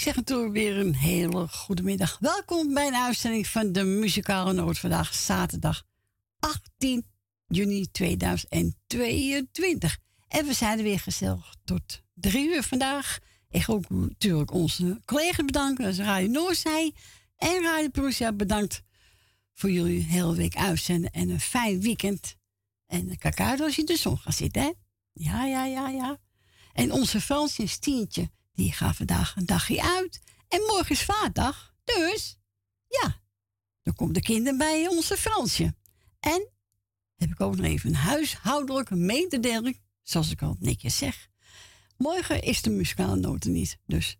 zeg natuurlijk weer een hele goede middag. Welkom bij een uitzending van de Muzikale Noot. Vandaag zaterdag 18 juni 2022. En we zijn er weer gezellig tot drie uur vandaag. Ik ook natuurlijk onze collega's bedanken. Dat is Radio Noorzij en Radio Prusia. Bedankt voor jullie hele week uitzenden. En een fijn weekend. En uit als je de zon gaat zitten, hè? Ja, ja, ja, ja. En onze Fransje Stientje die gaat vandaag een dagje uit. En morgen is vaardag. Dus, ja, dan komt de kinderen bij onze Fransje. En heb ik ook nog even een huishoudelijke mededeling. Zoals ik al netjes zeg. Morgen is de muzikale noten niet. Dus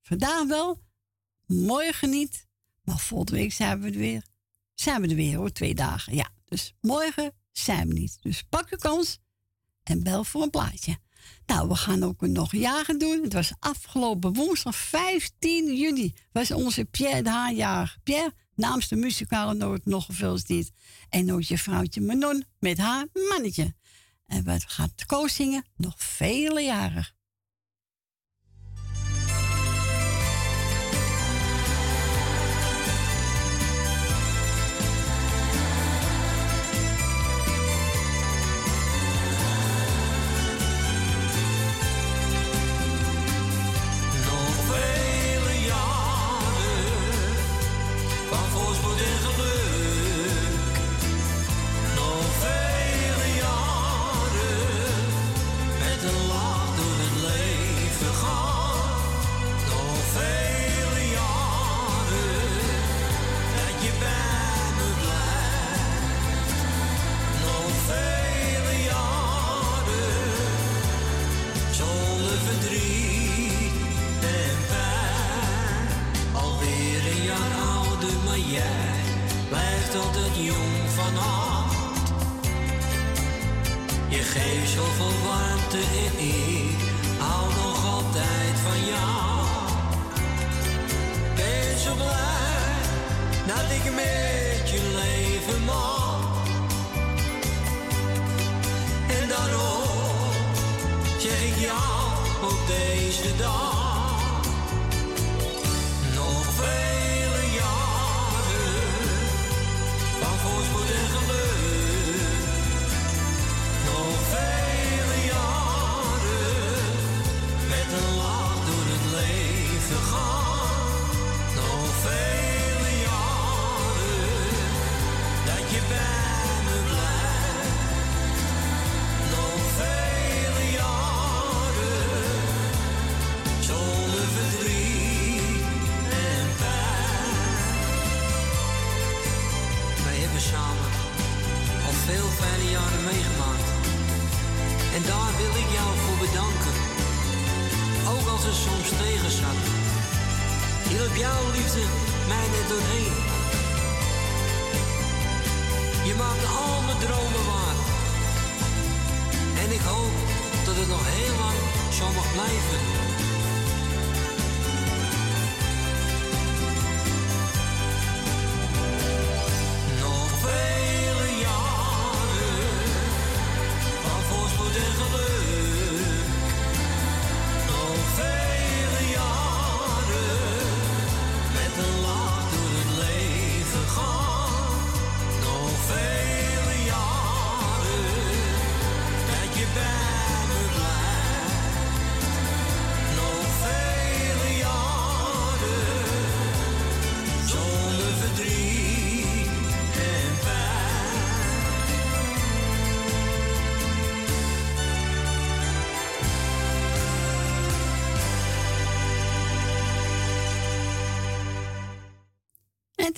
vandaag wel, morgen niet. Maar volgende week zijn we er weer. Zijn we er weer hoor, twee dagen. Ja, dus morgen zijn we niet. Dus pak je kans en bel voor een plaatje. Nou, we gaan ook nog jagen doen. Het was afgelopen woensdag 15 juni. Was onze Pierre de Haan Pierre, namens de muzikale noot nog gefeliciteerd. En ook je vrouwtje Manon met haar mannetje. En wat gaat Koos zingen? Nog vele jaren.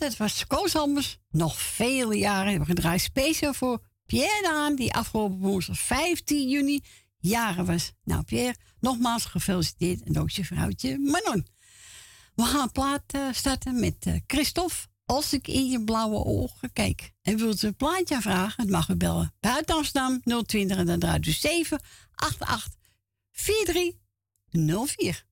Het was Koos Anders. Nog vele jaren hebben we gedraaid. Speciaal voor Pierre Daan, die afgelopen woensdag 15 juni jaren was. Nou, Pierre, nogmaals gefeliciteerd. En ook je vrouwtje Manon. We gaan plaat uh, starten met uh, Christophe als ik in je blauwe ogen kijk. En wilt u een plaatje vragen, het mag u bellen. Buiten Amsterdam 020 en dan draait u 788 4304.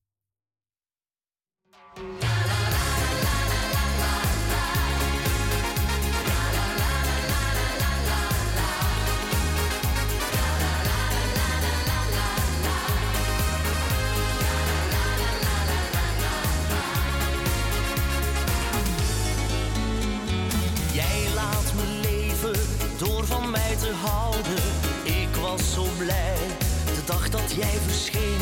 Dat jij verscheen.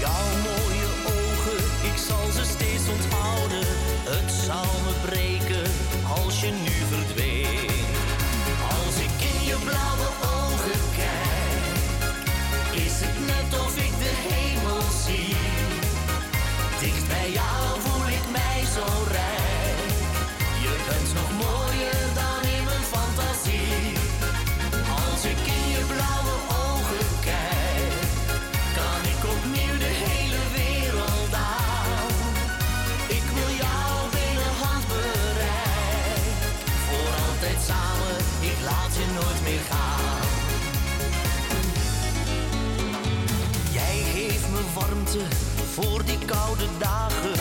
Jouw mooie ogen, ik zal ze steeds onthouden. Het zou me breken als je nu verdween. Voor die koude dagen,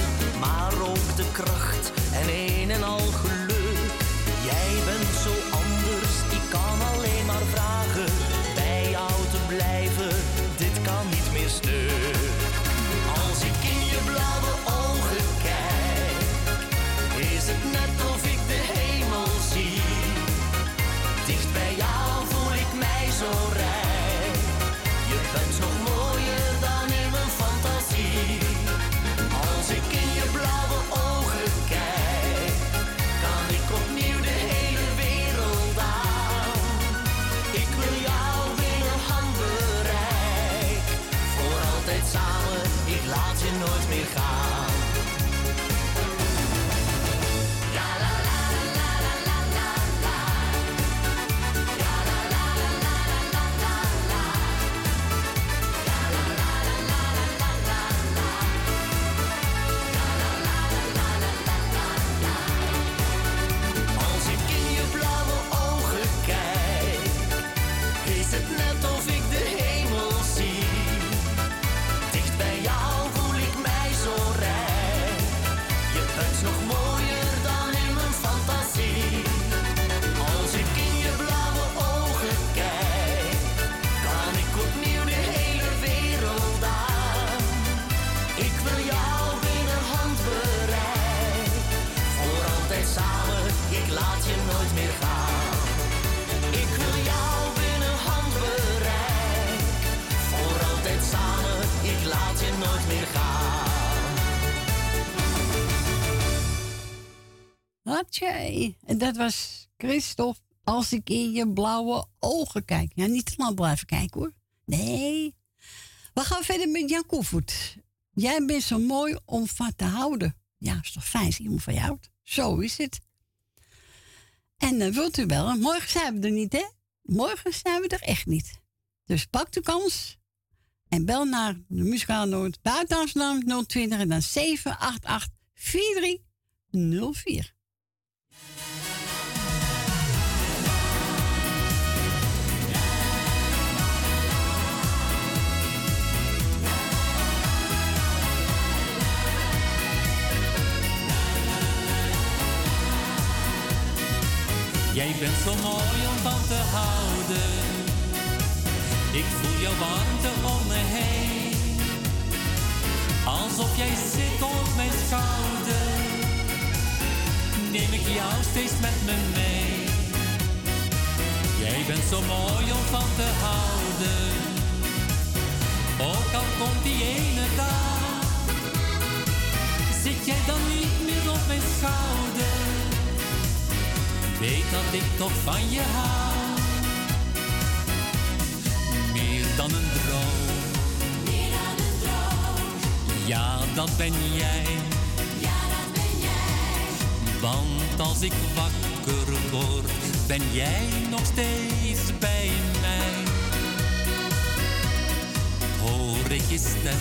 Christophe. Als ik in je blauwe ogen kijk. Ja, niet te lang blijven kijken hoor. Nee. We gaan verder met Jan Koevoet. Jij bent zo mooi om van te houden. Ja, is toch fijn als iemand van je houdt. Zo is het. En dan wilt u bellen. Morgen zijn we er niet, hè? Morgen zijn we er echt niet. Dus pak de kans. En bel naar de muzikale noot buiten Amsterdam 020 en dan 788 4304. Jij bent zo mooi om van te houden. Ik voel jouw warmte om me heen. Alsof jij zit op mijn schouder. Neem ik jou steeds met me mee. Jij bent zo mooi om van te houden. Ook al komt die ene dag. Zit jij dan niet meer op mijn schouder? Weet dat ik toch van je hou. Meer dan een droom. Meer dan een droom, Ja, dat ben jij. ja dat ben jij. Want als ik wakker word, ben jij nog steeds bij mij. Hoor ik je stem,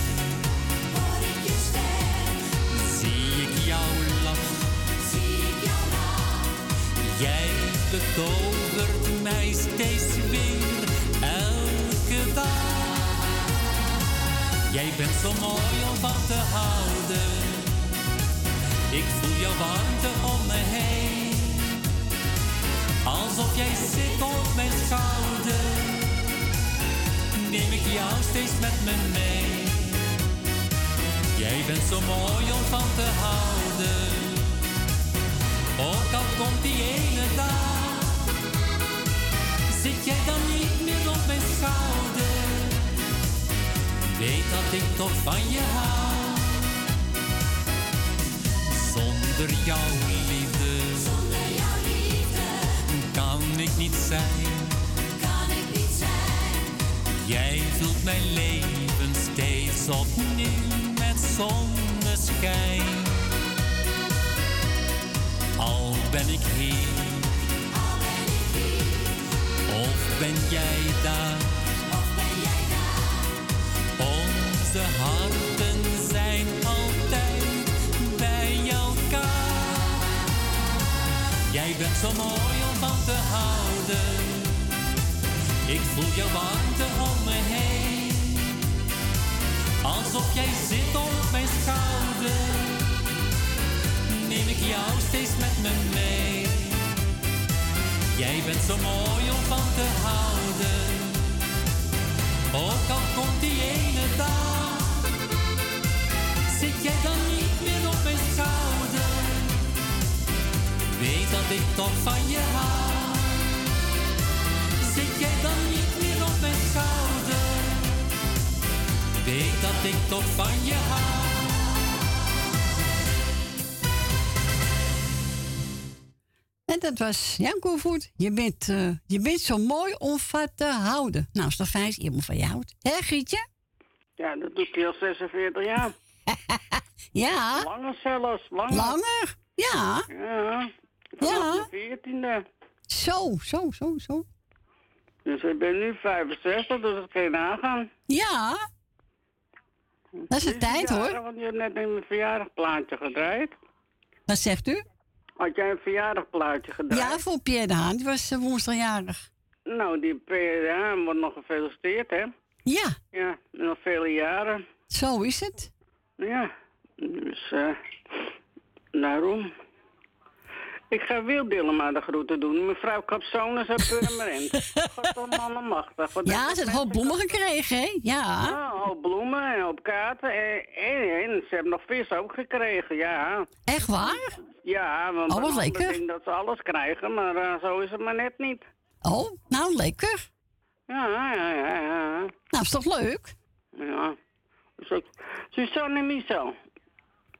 Hoor ik je stem, zie ik jou lach. Jij betovert mij steeds weer, elke dag. Jij bent zo mooi om van te houden. Ik voel jouw warmte om me heen. Alsof jij zit op mijn schouder. Neem ik jou steeds met me mee. Jij bent zo mooi om van te houden. Ook al komt die ene dag. Zit jij dan niet meer op mijn schouder? Weet dat ik toch van je hou. Zonder jouw liefde, Zonder jouw liefde kan ik niet zijn. kan ik niet zijn. Jij vult mijn leven steeds opnieuw met zonneschijn. Al ben ik hier, Al ben ik hier, of ben jij daar? of ben jij daar? Onze harten zijn altijd bij elkaar. Jij bent zo mooi om van te houden. Ik voel jouw warmte om me heen. Alsof jij zit op mijn schouder. Neem ik jou steeds met me mee. Jij bent zo mooi om van te houden. Ook al komt die ene dag, zit jij dan niet meer op mijn schouder. Weet dat ik toch van je hou. Zit jij dan niet meer op mijn schouder. Weet dat ik toch van je hou. En dat was Jan. Je bent, eh, je bent zo mooi om van te houden. Nou, is toch fijn als iemand van je houdt. Hè, Gietje? Ja, dat doet hij al 46 jaar. Ja, Langer zelfs. Langer. langer. Ja, Ja. Ja. De 14e. zo, zo, zo, zo. Dus ik ben nu 65, dus dat kun je nagaan. Ja, dat is de tijd hoor. Want je hebt net een verjaardagplaatje gedraaid. Wat zegt u? Had jij een verjaardagplaatje gedraaid? Ja, voor Pierre de Haan. Die was eh, woensdagjarig. Nou, die PDA wordt nog gefeliciteerd, hè? Ja, Ja, nog vele jaren. zo is het. Ja, dus eh daarom. Ik ga Wil Dillema de groeten doen. Mevrouw Capsones uit Purmerend. Godallemachtig. Wat Ja, ze ik een hoop bloemen gekregen, hè? Ja. Ja, een hoop bloemen en op kaarten. En, en, en ze hebben nog vis ook gekregen, ja. Echt waar? Ja, want Oh, wat lekker. denkt dat ze alles krijgen, maar eh, zo is het maar net niet. Oh, nou lekker. Ja, ja, ja, ja. Nou, is toch leuk? ja. Suzanne en Michel,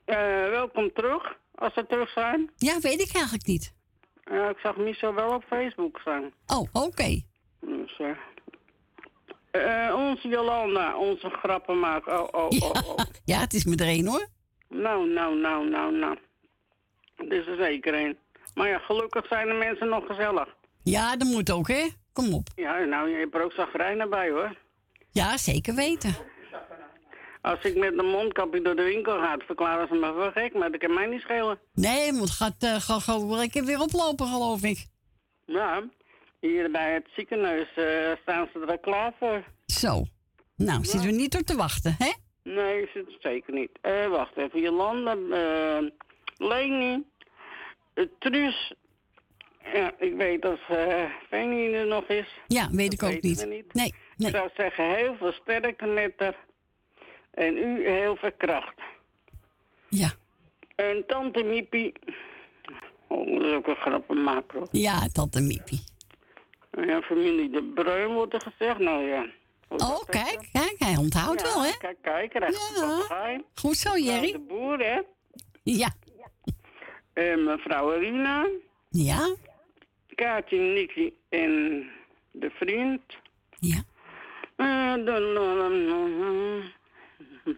eh, welkom terug, als ze terug zijn. Ja, weet ik eigenlijk niet. Ja, ik zag Michel wel op Facebook staan. Oh, oké. Dus, eh, eh, onze Jolanda, onze grappenmaker. Oh, oh, Ja. oh, oh. ja, het is me er een hoor. Nou, nou, nou, nou, nou. Het is er zeker een. Maar ja, gelukkig zijn de mensen nog gezellig. Ja, dat moet ook, hè? Kom op. Ja, nou, je hebt er ook zagrijnen bij, hoor. Ja, zeker weten. Als ik met een mondkapje door de winkel ga, verklaren ze me voor gek, maar dat kan mij niet schelen. Nee, moet gaat uh, gaat gewoon lekker weer oplopen, geloof ik. Ja, hier bij het ziekenhuis eh, staan ze er klaar voor. Zo. Nou, zitten we niet op te wachten, hè? Nee, het zeker niet. Eh, wacht even, Jolanda, eh Leni, Truus. Ja, ik weet dat uh, Fanny er nog is. Ja, weet ik ook niet. niet. Nee, Ik nee. zou zeggen, heel veel sterkte met haar. En u heel veel kracht. Ja. En tante Miepie. Oh, dat is ook een grappig macro. Ja, tante Miepie. Ja, familie De Bruin wordt er gezegd. Nou ja. Oh, kijk, kijk, hij onthoudt ja, wel, hè? Kijk, kijk, recht Ja. Goed zo, Nou, Jerry. De boer, hè. Ja. En mevrouw Rina. Ja, Kaatje, Nicky en de vriend. ja. Eh, dan,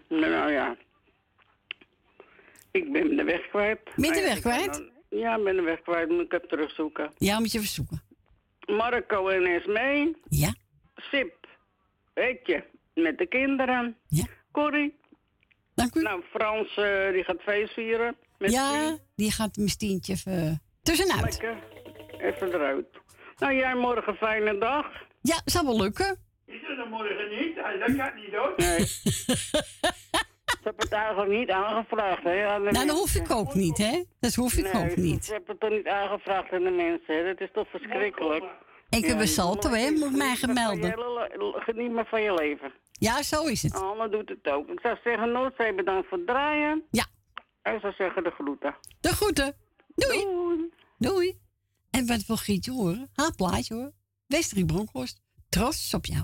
nou ja. Ik ben de weg kwijt. Ben de ja, weg kwijt? dan- Ja, ik ben de weg kwijt. Moet ik het terugzoeken. Ja, moet je verzoeken. Marco en Esmee. Ja, Sip. Weet je. Met de kinderen. ja. Corrie. Dank u. Nou, Frans eh, die gaat feest vieren. Met ja, die gaat mijn stientje even tussenuit. Lekker. Even eruit. Nou, jij morgen een fijne dag. Ja, zou wel lukken. Is er dan morgen niet? Dat gaat niet hoor. Nee. ik heb het eigenlijk niet aangevraagd, hè. aan de Nou, dat hoef ik ook niet, hè? Dat hoef ik Nee, ook niet. Ik heb het toch niet aangevraagd aan de mensen, hè. Dat is toch verschrikkelijk. Ik heb een salto, hè? Moet mij geniet maar van gemelde. je hele- Geniet maar van je leven. Ja, zo is het. Anne doet het ook. Ik zou zeggen, Noordzee bedankt voor het draaien. Ja, En ik zou zeggen, de groeten. de groeten. Doei. Doei. Doei. En wat wil Gietje horen? Haar plaatje hoor. Westerie Bronkhorst. Trots op jou.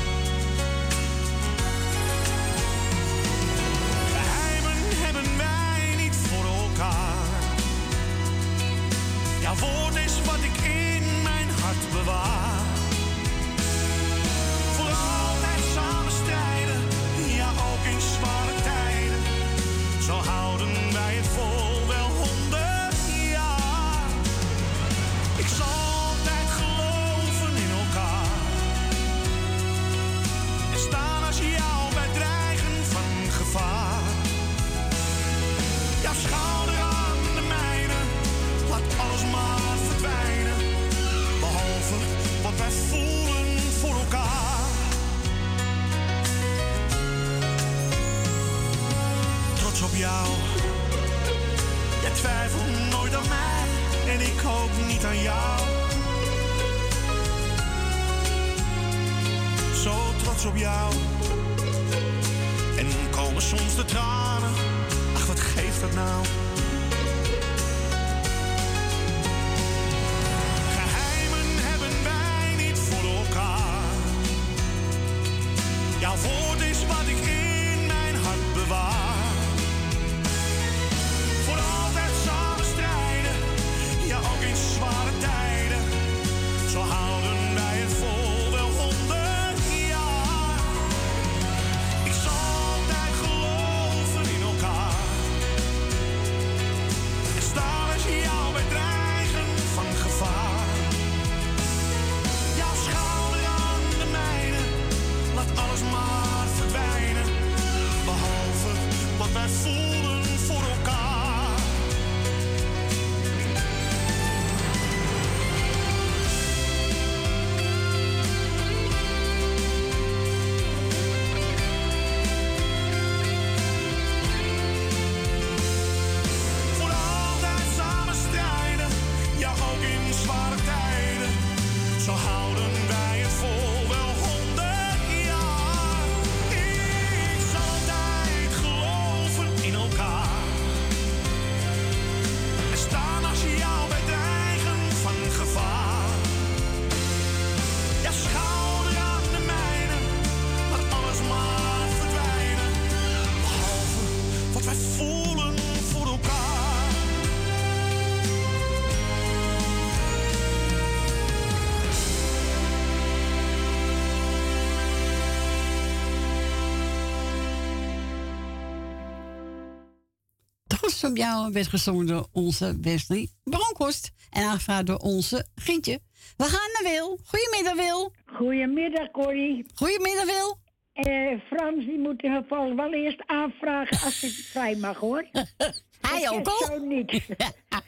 Trots op jou werd gezongen door onze Wesley Bronkhorst. En aangevraagd door onze Gientje. We gaan naar Wil. Goedemiddag, Wil. Goedemiddag, Corrie. Goedemiddag, Wil. Eh, Frans, die moet in geval wel eerst aanvragen als ik vrij mag, hoor. Hij ook al. zo niet.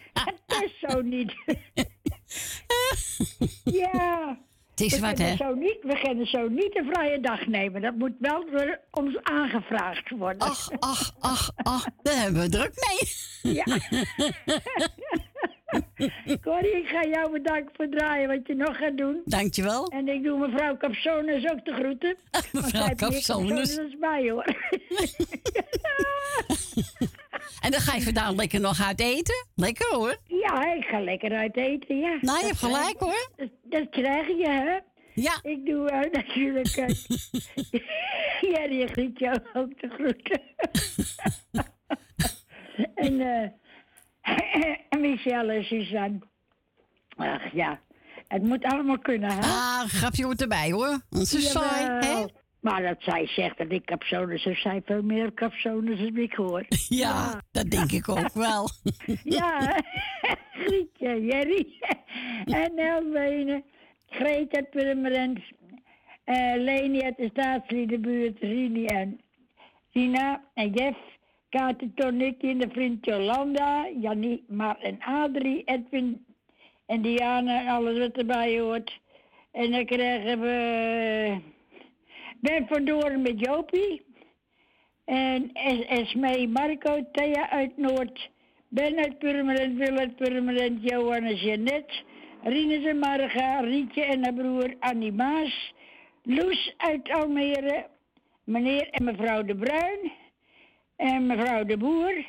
Het is zo niet. ja. Het is We wat, hè? zo niet, we kunnen zo niet een vrije dag nemen. Dat moet wel door ons aangevraagd worden. Ach, ach, ach, ach. Daar hebben we druk mee. Ja. Corrie, ik ga jou bedanken voor het draaien wat je nog gaat doen. Dankjewel. En ik doe mevrouw Capsones ook de groeten. Mevrouw Capsones. Capsones dan mij, hoor. ga je vandaag lekker nog uit eten? Lekker hoor. Ja, ik ga lekker uit eten, ja. Nou, je hebt gelijk hoor. Dat, dat krijg je, hè? Ja. Ik doe eh, natuurlijk... Uh, ja, die groet jou ook te groeten. en eh Michelle en Suzanne. Ach ja, het moet allemaal kunnen, hè? Ah, grapje hoort erbij hoor. Onze saai, hè? Maar dat zij zegt dat ik capsones heb, zij veel meer capsones dan ik hoor. Ja, dat denk ik ook wel. Ja, Grietje, Jerry. en Elbenen, Greta Purmerend, eh Leni uit de staatsliedenbuurt, Rini en Rina en Jeff, Katen Tonik in de vriend Jolanda, Jannie, Mar en Adrie, Edwin en Diana en alles wat erbij hoort. En dan krijgen we Ben van Doorn met Jopie. En Es- Esmee Marco, Thea uit Noord, Ben uit Purmerend, Wil uit Purmerend, Johan en Jeannette, Rinus en Marga, Rietje en haar broer Annie Maas, Loes uit Almere, meneer en mevrouw De Bruin en mevrouw De Boer.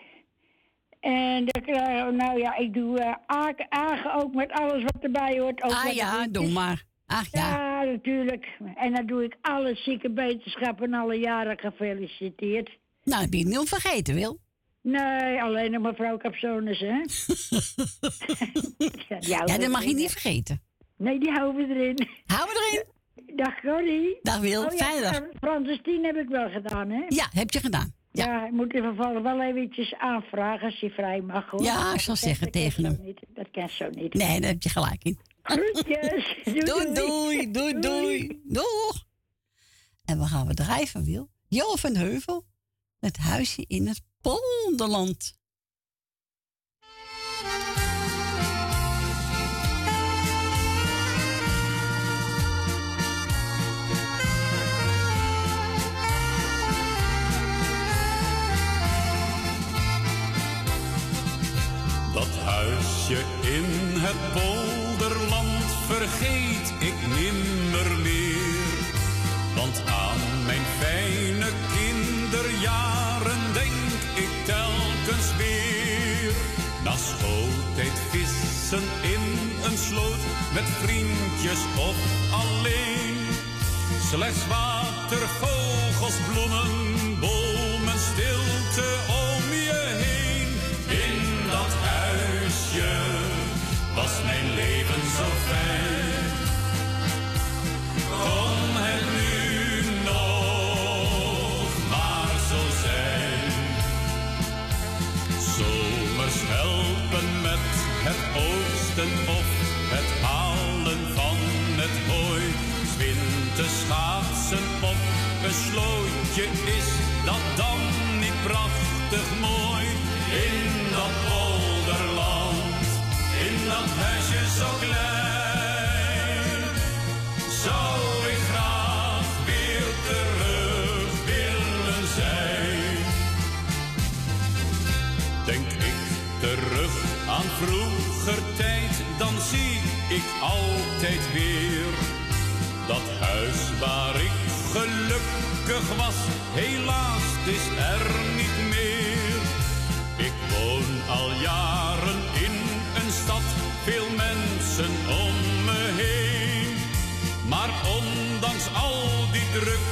En dan krijgen we, nou ja, ik doe Aken, Agen ook met alles wat erbij hoort. Ook Ah ja, doe maar. Ach ja. Ja, natuurlijk. En dan doe ik alle zieke wetenschappen alle jaren gefeliciteerd. Nou, heb je het niet vergeten, Wil. Nee, alleen nog mevrouw Capsones, hè? ja, dat mag je niet vergeten. Nee, die houden we erin. Houden we erin. Dag Corrie. Dag Wil, Oh, ja, fijne dag. eh, Francis Tien heb ik wel gedaan, hè? Ja, heb je gedaan. Ja, ik moet in geval wel eventjes aanvragen als hij vrij mag, hoor. Ja, ik Dat zal zeggen dat tegen hem. Niet. Dat kan zo niet. Nee, daar heb je gelijk in. Groetjes. Doei, doei, doei, doei. Doeg. En we gaan we drijven, Wil. Jo van Heuvel. Het huisje in het polderland. Dat huisje met vriendjes of alleen. Slechts water, vogels, bloemen, bomen, stilte om je heen. In dat huisje was mijn leven zo fijn. Helaas is er niet meer. Ik woon al jaren in een stad, veel mensen om me heen. Maar ondanks al die drukte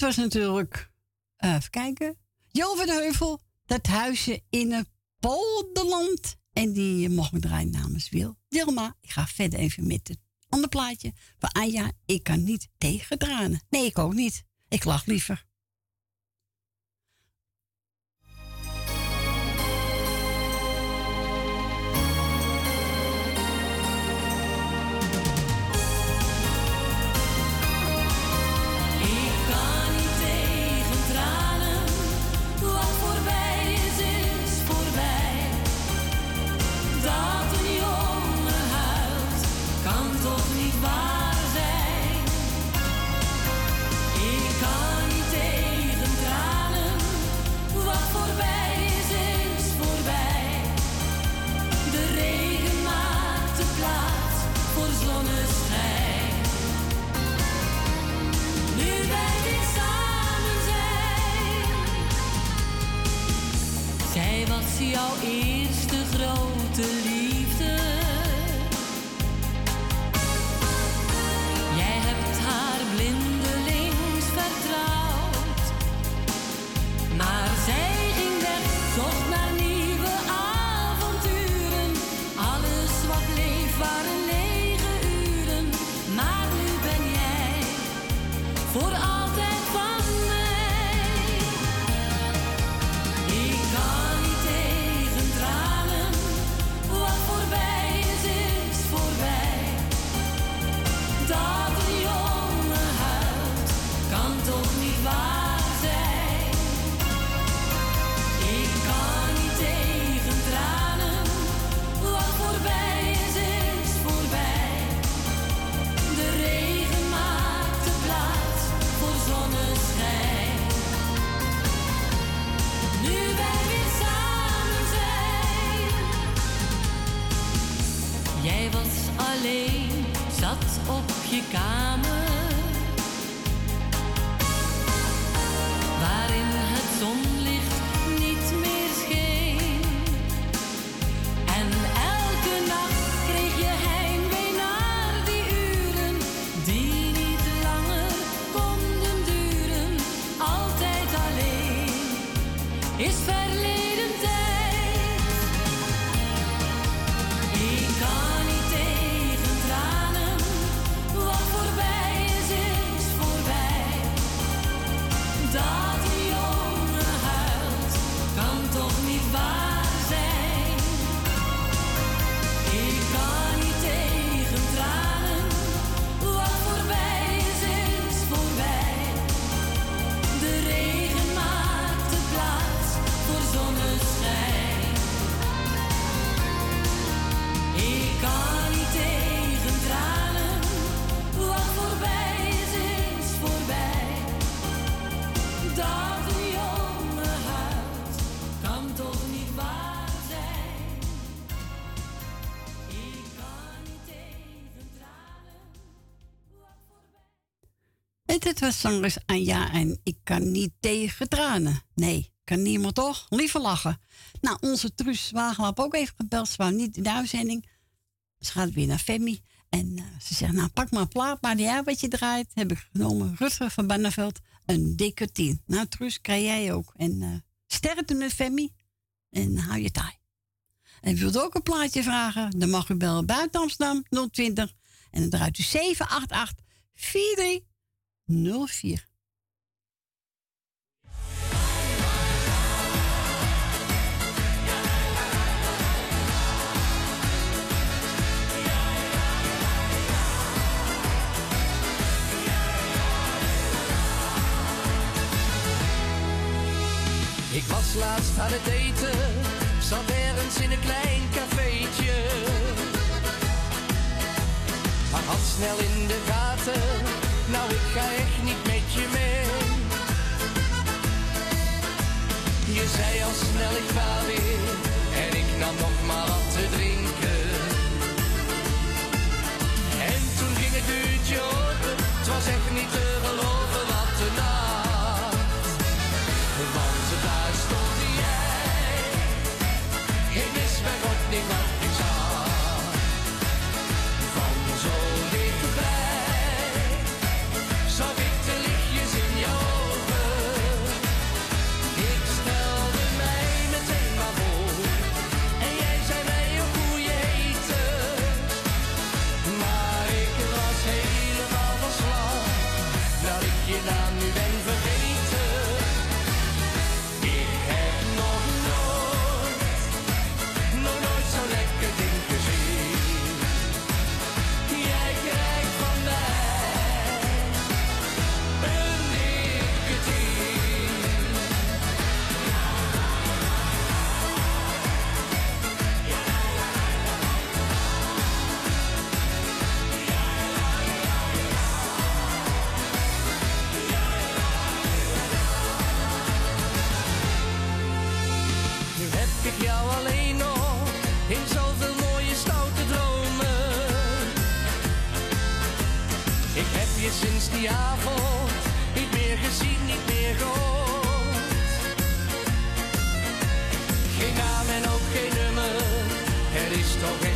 dat was natuurlijk, eh, even kijken, Jo van de Heuvel, dat huisje in het polderland. En die mocht me draaien namens Wil. Dilma, ik ga verder even met het andere plaatje van Anja. Ik kan niet tegen tranen. Nee, ik ook niet. Ik lach liever. Zangers Anja en ik kan niet tegen tranen. Nee, kan niemand toch? Liever lachen. Nou, onze Truus Wagenlap ook even gebeld. Ze wou niet in de uitzending. Ze gaat weer naar Femi. En eh, ze zegt, nou pak maar een plaat, maar die wat je draait. Heb ik genomen, Rutger van Banneveld, een dikke tien. Nou Truus, krijg jij ook. En uh, sterren met Femi. En hou je taai. En wilt ook een plaatje vragen? Dan mag u bellen buiten Amsterdam 020. En dan draait u 788 4304. Ik was laatst aan het eten, zat ergens in een klein cafeetje. Maar had snel in de gaten, Zei al snel ik ga weer, en ik nam nog niet meer gezien, niet meer gehoord. Geen naam en ook geen nummer, er is toch echt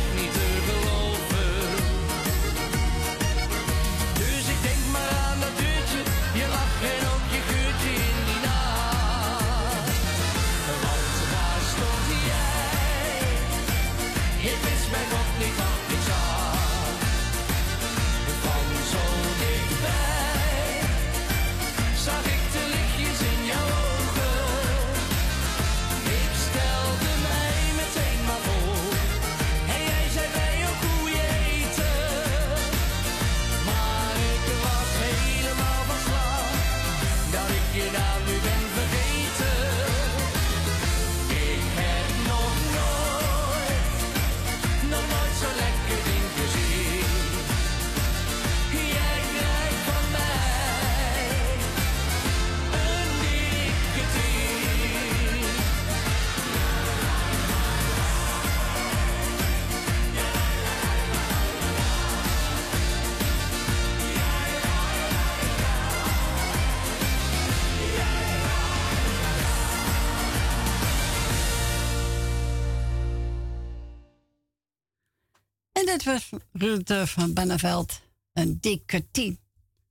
dit was Rutte van Banneveld. Een dikke tien.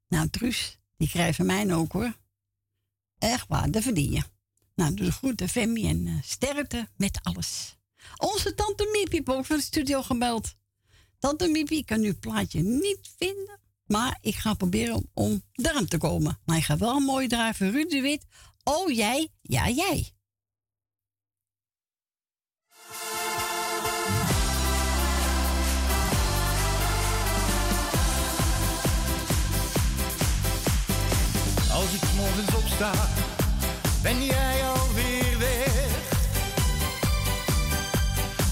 Nou, Truus, die krijgt van mij ook hoor. Echt waar, dat verdien je. Nou, doe goed, Femi, en eh, sterkte met alles. Onze tante Miepie heeft ook van de studio gebeld. Tante Miepie kan uw plaatje niet vinden. Maar ik ga proberen om, om te komen. Maar ik ga wel een mooie draai voor de Wit. Oh, jij, ja, jij. Opsta, ben jij alweer weg.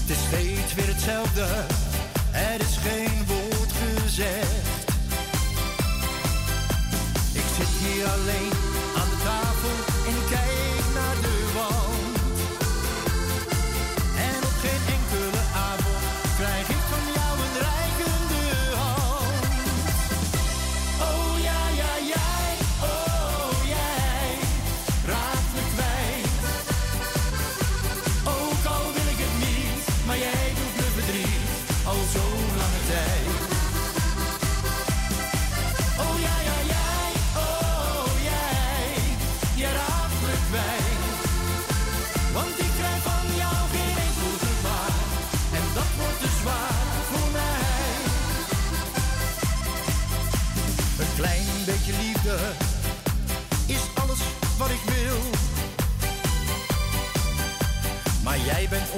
Het is steeds weer hetzelfde, er is geen woord gezegd. Ik zit hier alleen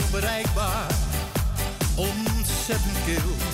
onbereikbaar, ontzettend kil.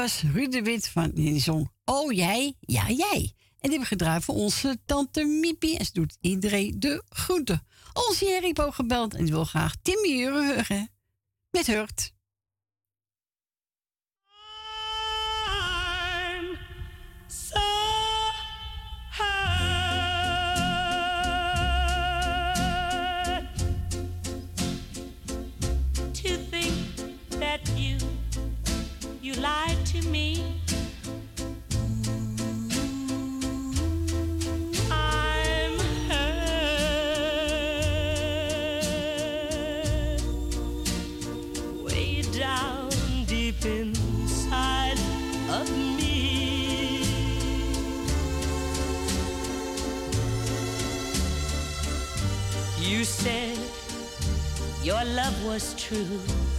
Was Ruud de Wit van die zong Oh jij, ja jij. En die hebben gedraaid voor onze tante Miepie. En ze doet iedereen de groeten. Onze Jerry ook gebeld en die wil graag Timmy Uren met Hurt. Your love was true.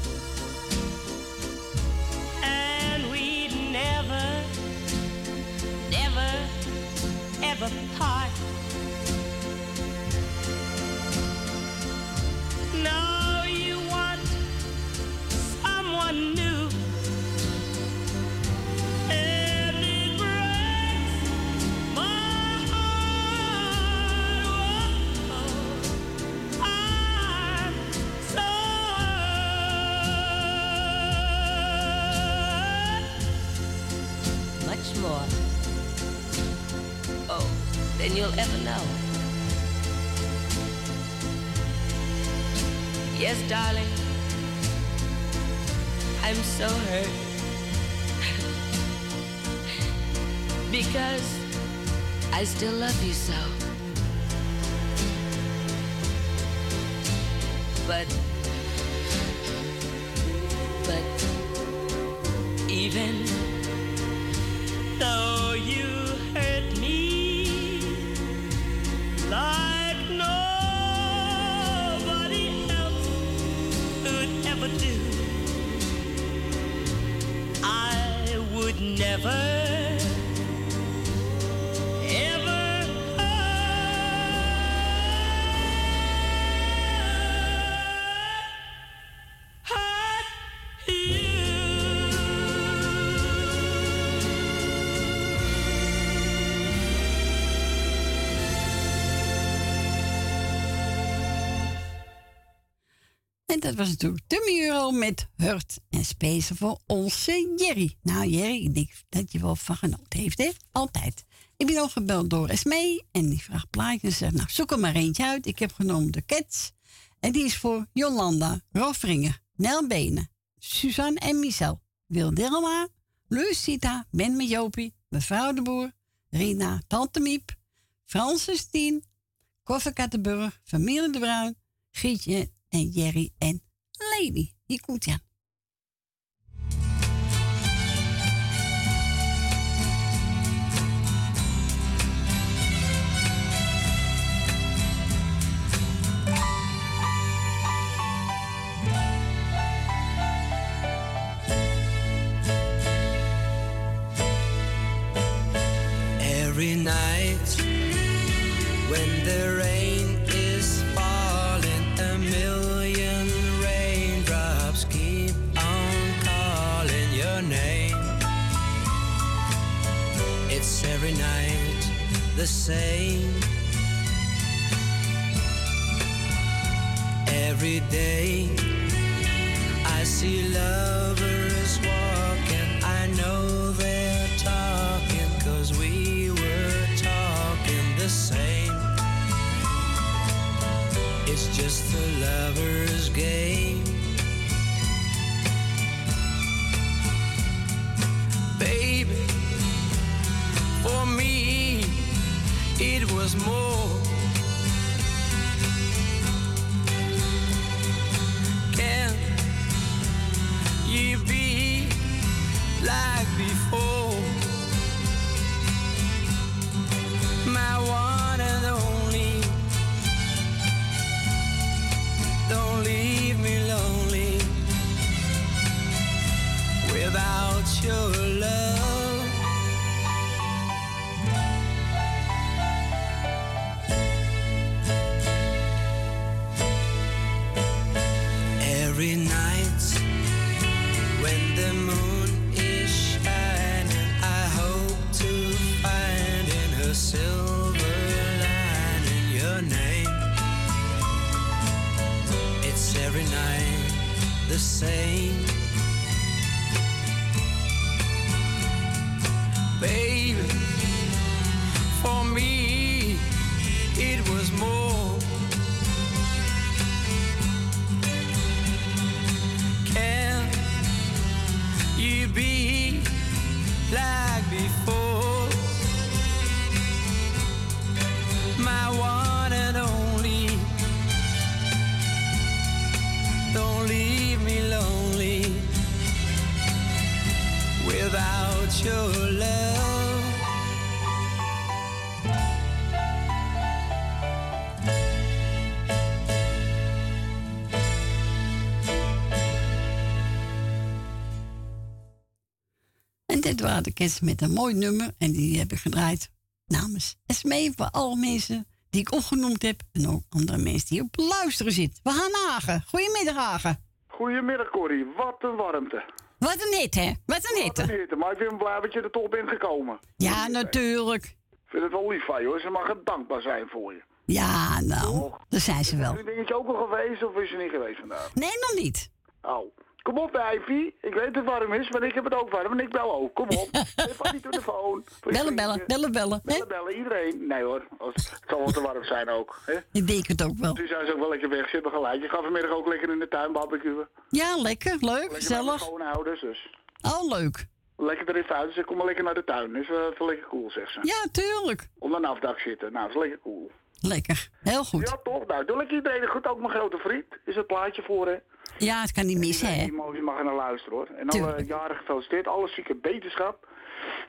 Dat was natuurlijk de Euro met Hurt en Space voor onze Jerry. Nou Jerry, ik denk dat je wel van genoten heeft, hè? Altijd. Ik ben ook gebeld door Esmee en die vraagt plaatjes en zegt, nou zoek er maar eentje uit. Ik heb genomen de Cats en die is voor Jolanda, Rofringen, Nel Benen, Suzanne en Michel, Wil Dilma, Lucita, Ben met Jopie, mevrouw de Boer, Rina, Tante Miep, Francis Tien, Koffer Kattenburg, familie de Bruin, Gietje en Jerry en Lady. Hier komt ie aan. Every night when the the same. Every day I see lovers walking. I know they're talking cause we were talking the same. It's just the lover's it was more. Can you be like before? My one and only. Don't leave me lonely without your Every night when the moon is shining, I hope to find in her silver lining your name. It's every night the same. Baby, like before. My one and only. Don't leave me lonely without your love. Dit waren de kids met een mooi nummer. En die heb ik gedraaid namens Esmee voor alle mensen die ik opgenoemd heb. En ook andere mensen die op luisteren zitten. We gaan Hagen. Goedemiddag Hagen. Goedemiddag Corrie, wat een warmte. Wat een hit hè? Wat een Wat een hit. hitte, maar ik ben blij dat je er toch bent gekomen. Ja, natuurlijk. Ik vind het wel lief van je hoor, ze mag er dankbaar zijn voor je. Ja, nou, daar zijn ze wel. Is het dingetje ook al geweest of is je niet geweest vandaag? Nee, nog niet. Oh. Kom op, Ivy. Ik weet dat het warm is, maar ik heb het ook warm en ik bel ook. Kom op. Even die telefoon. Bellen, bellen, bellen, bellen. Bellen, bellen, iedereen. Nee hoor, het zal wel te warm zijn ook. Hè? Ik denk het ook wel. Nu zijn ze ook wel lekker weg, ze hebben gelijk. Je gaat vanmiddag ook lekker in de tuin barbecuen. Ja, lekker, leuk, Lekker gezellig. schoonouders, dus. Oh, leuk. Lekker erin uit, dus kom maar lekker naar de tuin. is wel lekker cool, zegt ze. Ja, tuurlijk. Op een afdak zitten, nou, is lekker cool. Lekker, heel goed. Ja, toch? Nou, doe lekker iedereen goed. Ook mijn grote vriend. Is het plaatje voor, hè? Ja, het kan niet missen, hè? Die mogen mag er naar luisteren, hoor. En alle Tuurlijk. jaren gefeliciteerd. Alle zieke beterschap.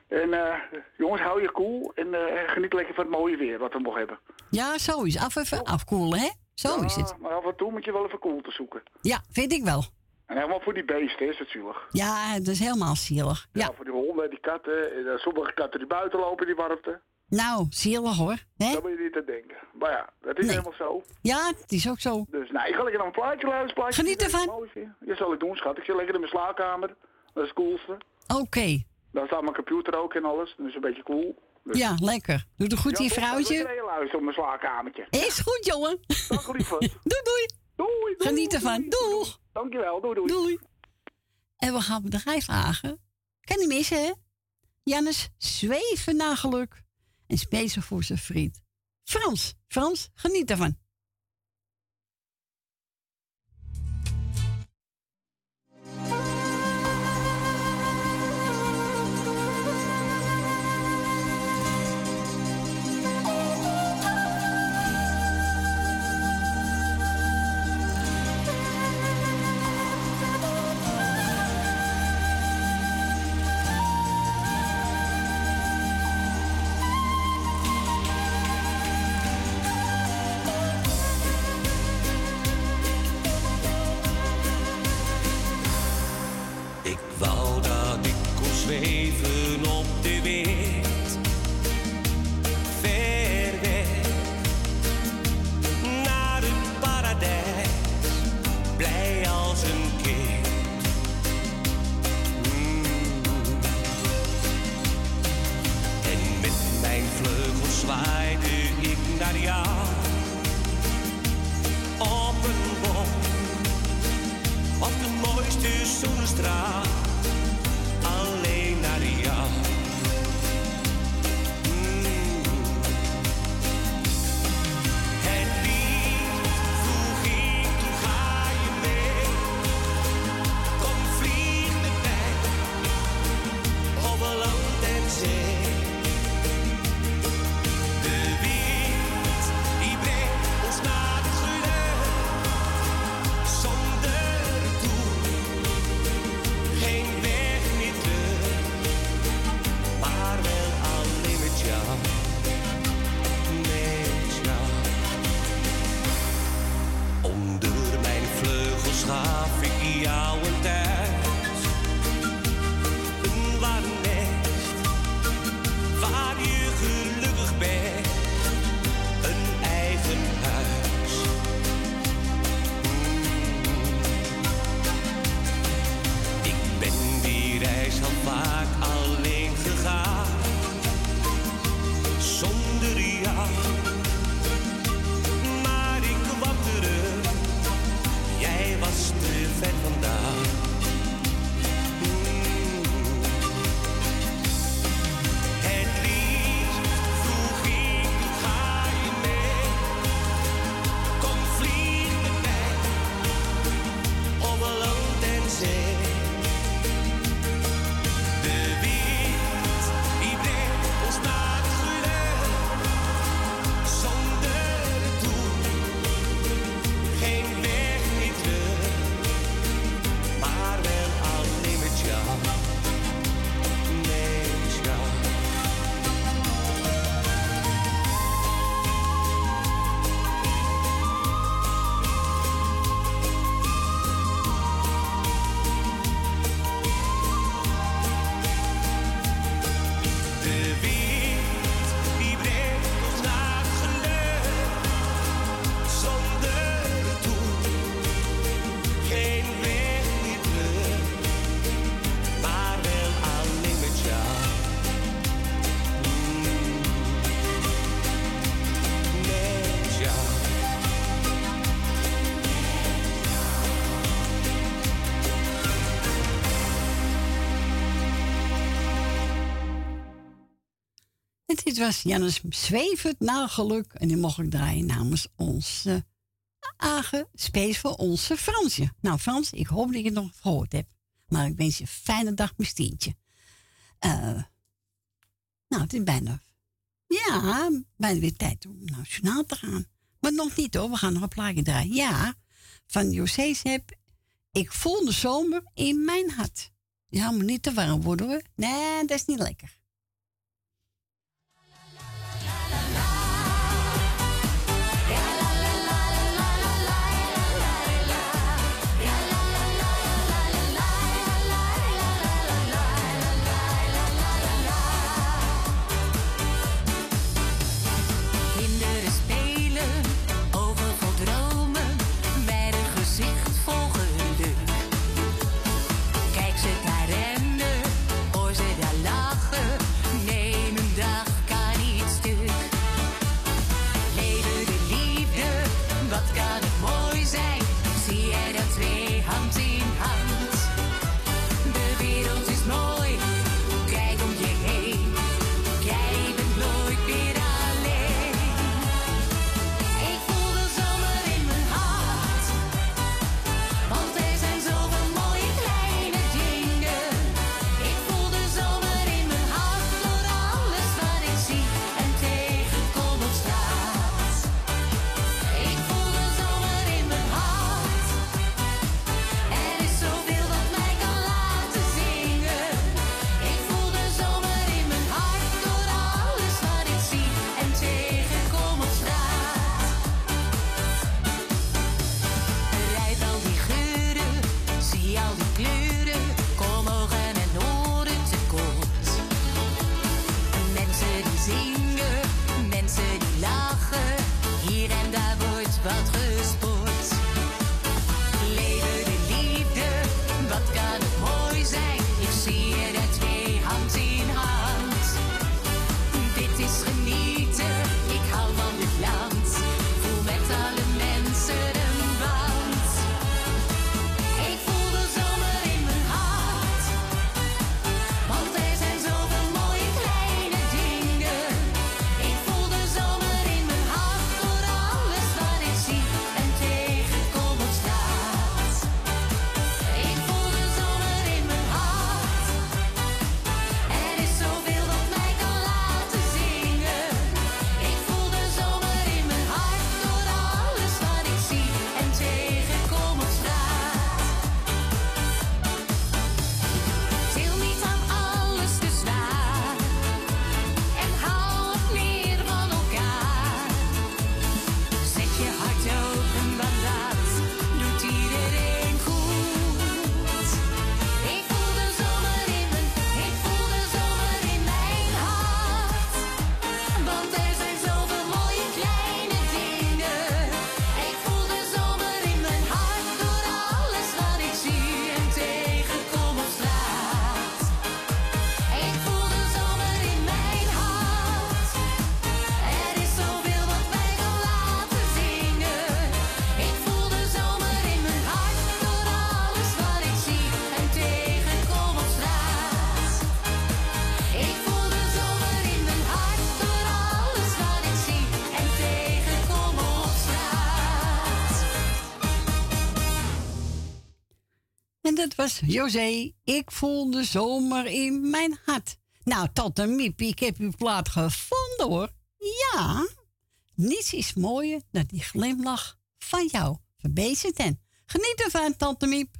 En eh, jongens, hou je cool. En eh, geniet lekker van het mooie weer wat we mogen hebben. Ja, zo is. Af even afkoelen, hè? Zo is het. Maar af en toe moet je wel even cool te zoeken. Ja, vind ik wel. En helemaal voor die beesten is het zielig. Ja, dat is helemaal zielig. Ja, Voor die honden, die katten. en, eh, sommige katten die buiten lopen, die warmte. Nou, zielig hoor. Hè? Daar moet je niet aan denken. Maar ja, dat is Nee. helemaal zo. Ja, het is ook zo. Dus nou, ik ga lekker naar een plaatje luisteren. Plaatje Geniet ervan. Dat zal ik doen, schat. Ik zit lekker in mijn slaapkamer. Dat is het coolste. Oké. Daar staat mijn computer ook en alles. Dat is een beetje cool. Dus- Ja, lekker. Doe het goed, Ja, vrouwtje. Lekker heel luisteren op mijn slaapkamertje. Is goed, jongen. Dag, lieve. doei, doei. Doei, doei. Geniet ervan. doei, Doeg. Dankjewel, doei, doei. Doei. En we gaan bedrijf vragen. Kan niet missen, hè? Jannes zweven naar geluk. En speciaal voor zijn vriend. Frans. Frans, geniet ervan. Dit was Jannes Zwevend Nageluk. En die mocht ik draaien namens onze Agen Space voor onze Fransje. Nou Frans, ik hoop dat je het nog gehoord hebt. Maar ik wens je een fijne dag, mijn eh, nou, het is bijna... Ja, bijna weer tijd om naar te gaan. Maar nog niet hoor, we gaan nog een plaatje draaien. Ja, van José heb ik voel de zomer in mijn hart. Ja, maar niet te warm worden hoor. Nee, dat is niet lekker. pas très José. Ik voel de zomer in mijn hart. Nou, tante Miepie, ik heb uw plaat gevonden hoor. Ja, niets is mooier dan die glimlach van jou. Verbeesten en Geniet ervan, tante Miep.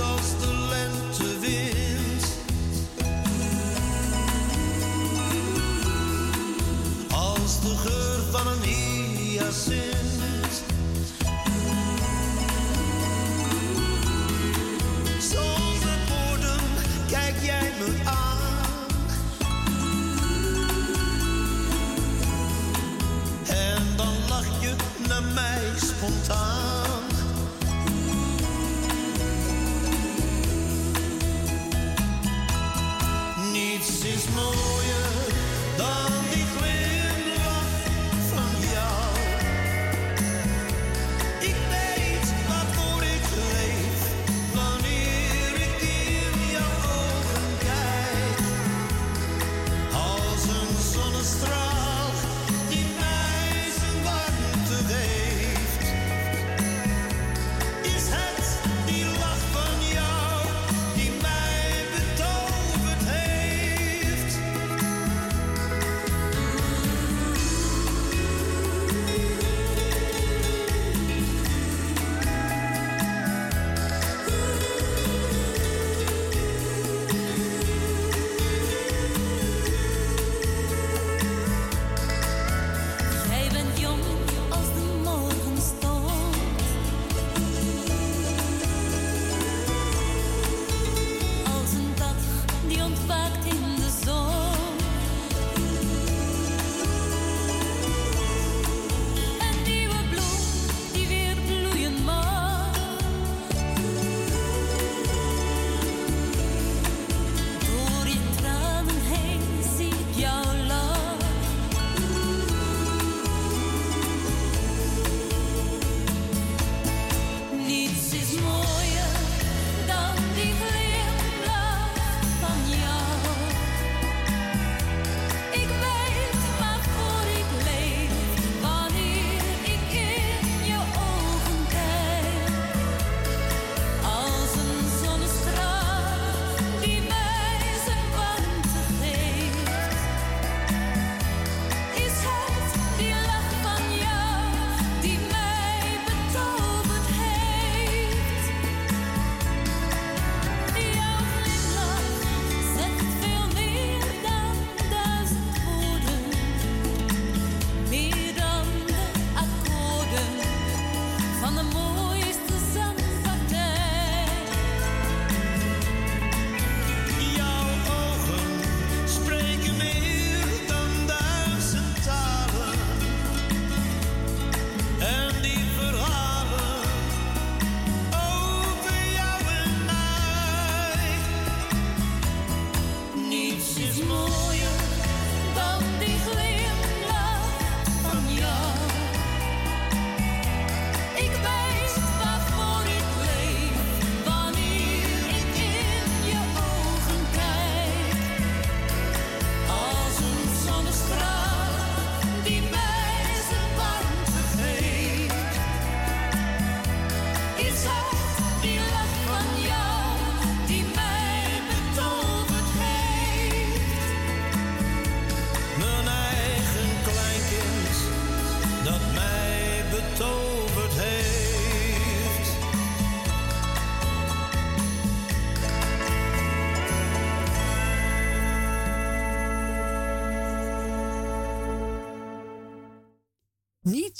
Als de lente wind, als de geur van een. Zo verboren, kijk jij me aan. En dan lach je naar mij spontaan. mooier dan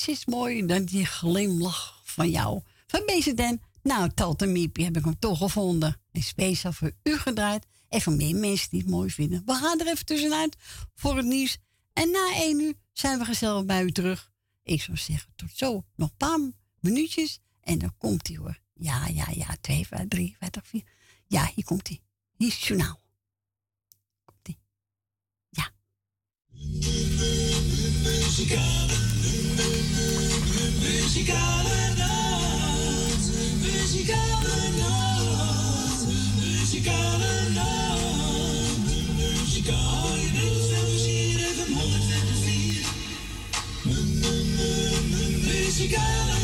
is mooier dan die glimlach van jou. Van BZN. Nou, Tante Miepie heb ik hem toch gevonden. En speciaal voor u gedraaid. En voor meer mensen die het mooi vinden. We gaan er even tussenuit voor het nieuws. En na één uur zijn we gezellig bij u terug. Ik zou zeggen, tot zo. Nog een paar minuutjes. En dan komt hij hoor. Ja, ja, ja. 2, 5, 3, 5, 4. Ja, hier komt hij. Hier is het journaal. Muzikale, Muzikale noot, muzikale noot, muzikale noot, muzikale noot. Muzikale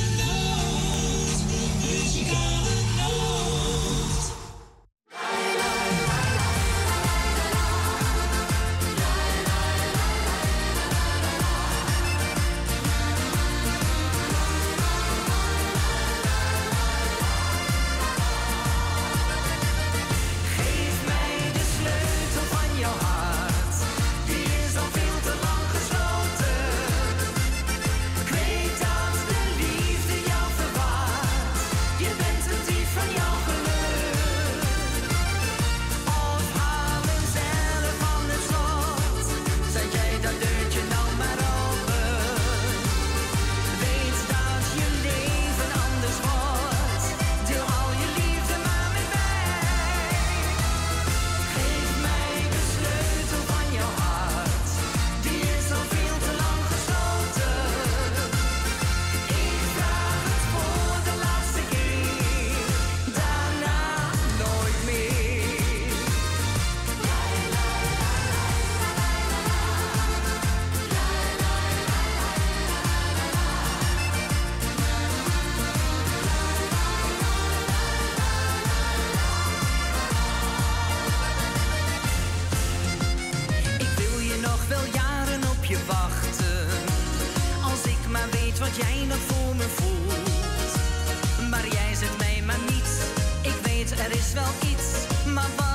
er is wel iets. Maar wat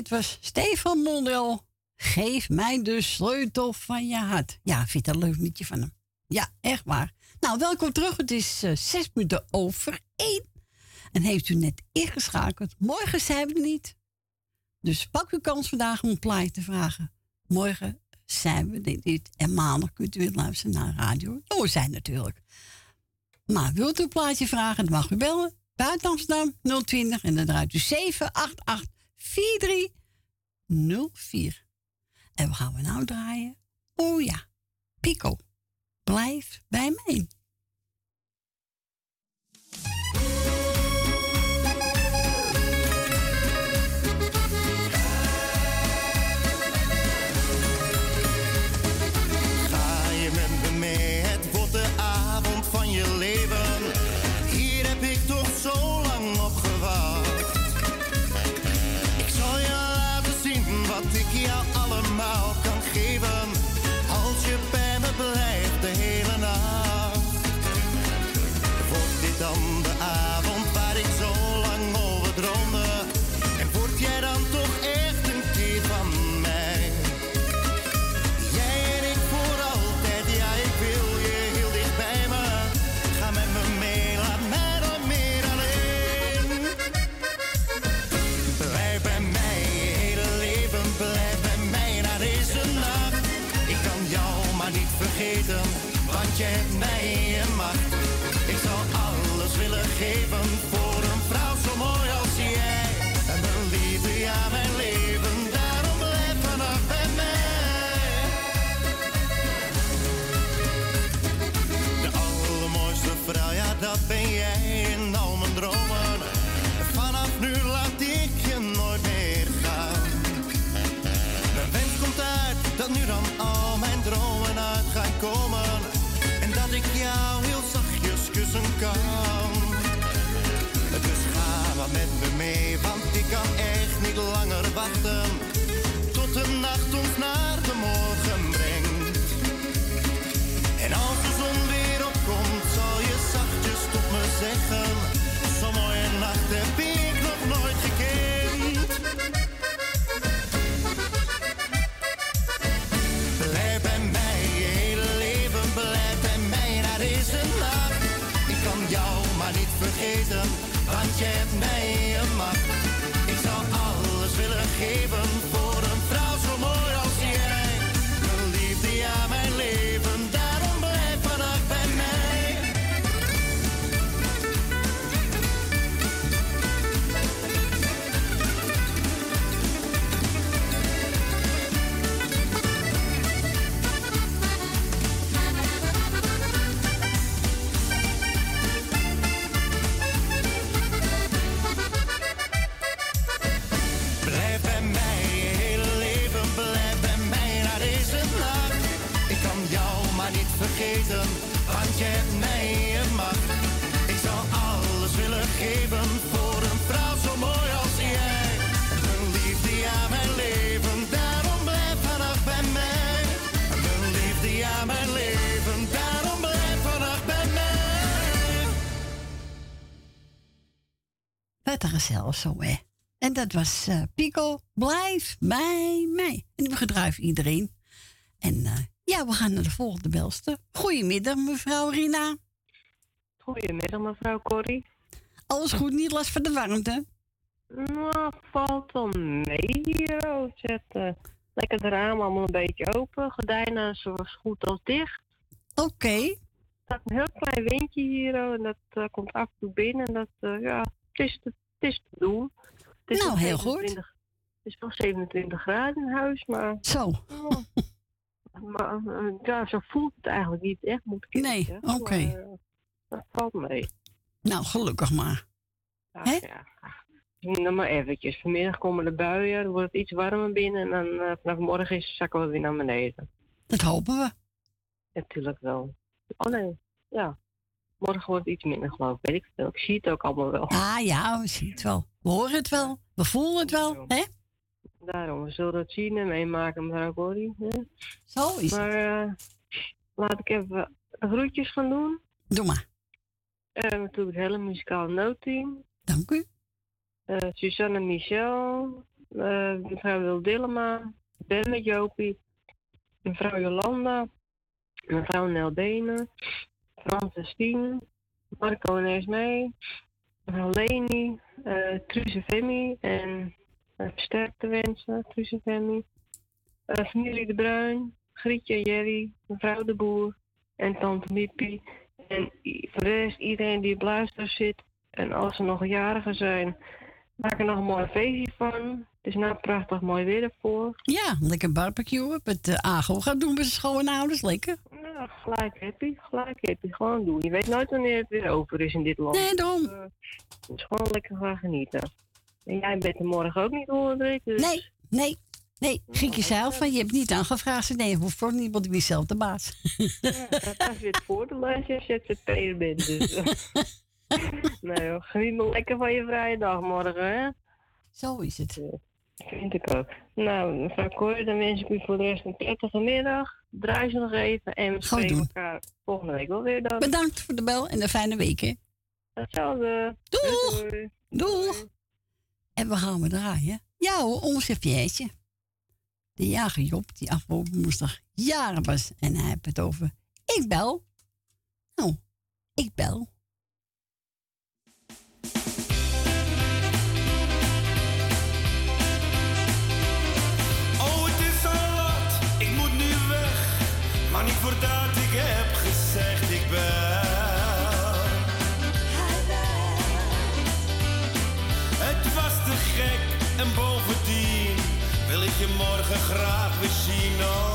Dit was Stefan Mondel. Geef mij de sleutel van je hart. Ja, vind dat een leuk liedje van hem? Ja, echt waar. Nou, welkom terug. Het is eh, zes minuten over één. En heeft u net ingeschakeld? Morgen zijn we er niet. Dus pak uw kans vandaag om een plaatje te vragen. Morgen zijn we niet. En maandag kunt u weer luisteren naar radio. Oh, zijn natuurlijk. Maar wilt u een plaatje vragen, dan mag u bellen. Buiten Amsterdam 020 en dan draait u 788 4304. En we gaan we nou draaien? Oh ja, Pico. Blijf bij mij. Je mij een macht. Ik zou alles willen geven Gezellig zo, hè. En dat was eh, Pico. Blijf bij mij. En we gedruiven iedereen. En eh, ja, we gaan naar de volgende belster. Goedemiddag, mevrouw Rina. Goedemiddag, mevrouw Corrie. Alles goed, niet last van de warmte? Nou, valt wel mee hier. Zet eh, lekker de ramen allemaal een beetje open. Gordijnen zo goed als dicht. Oké. Er staat een heel klein windje hier oh, en dat komt af en toe binnen. En dat, ja, het is, het is te doen. Het is Nou, heel goed. 27 Het is wel 27 graden in huis, maar... Zo. maar eh, ja, zo voelt het eigenlijk niet echt, moet ik Nee, oké. Eh, dat valt mee. Nou, gelukkig maar. Ja, ja. Nog maar eventjes. Vanmiddag komen de buien, dan wordt het iets warmer binnen en dan eh, vanaf morgen is, zakken we weer naar beneden. Dat hopen we. Natuurlijk wel. Oh nee, ja. Morgen wordt het iets minder geloof ik. Weet ik veel. Ik zie het ook allemaal wel. Ah ja, we zien het wel. We horen het wel. We voelen het wel. Hè? Daarom, we zullen het zien en meemaken, mevrouw Corrie. hè. Zo is maar, eh, laat ik even de groetjes gaan doen. Doe maar. Eh, natuurlijk het hele muzikale noodteam. Dank u. Eh, Suzanne Michel, eh, mevrouw Wil Dillema, Ben met Jopie, mevrouw Jolanda, mevrouw Nel Benen, Frans Stien, Marco en Esmee, mevrouw Leni, eh Truze en uh, sterkte wensen, Truze Femi, eh, familie De Bruin, Grietje Jerry, mevrouw De Boer en tante Miepie. En voor de rest, iedereen die op luister zit, En als er nog jarigen zijn, maak er nog een mooi feestje van. Het is nou prachtig mooi weer ervoor. Ja, lekker barbecue op het uh, AGO gaan doen met zijn schoonouders. Lekker. Nou, gelijk happy, gelijk happy. Gewoon doen. Je weet nooit wanneer het weer over is in dit land. Nee, daarom. Dus, eh, dus gewoon lekker gaan genieten. En jij bent er morgen ook niet hoor, dus... Nee, nee, nee. Giek jezelf van, je hebt niet aangevraagd. Nee, hoeft voor niemand, ik ben zelf de baas. Ja, dat is weer het voordeel als je ZZP'er bent. Dus, eh. nee hoor, geniet maar lekker van je vrije dag morgen, hè? Zo is het. Vind ik ook. Nou, mevrouw Kooi, dan wens ik u voor de rest een prettige middag. Draai ze nog even en we spreken elkaar volgende week wel weer dan. Bedankt voor de bel en een fijne week, hè. Hetzelfde. Doeg! Doei. Doeg! En we gaan we draaien. Ja hoor, ons. De jager Job, die afgelopen woensdag jaren was. En hij heeft het over, ik bel. Nou, ik bel. Graag weer zien.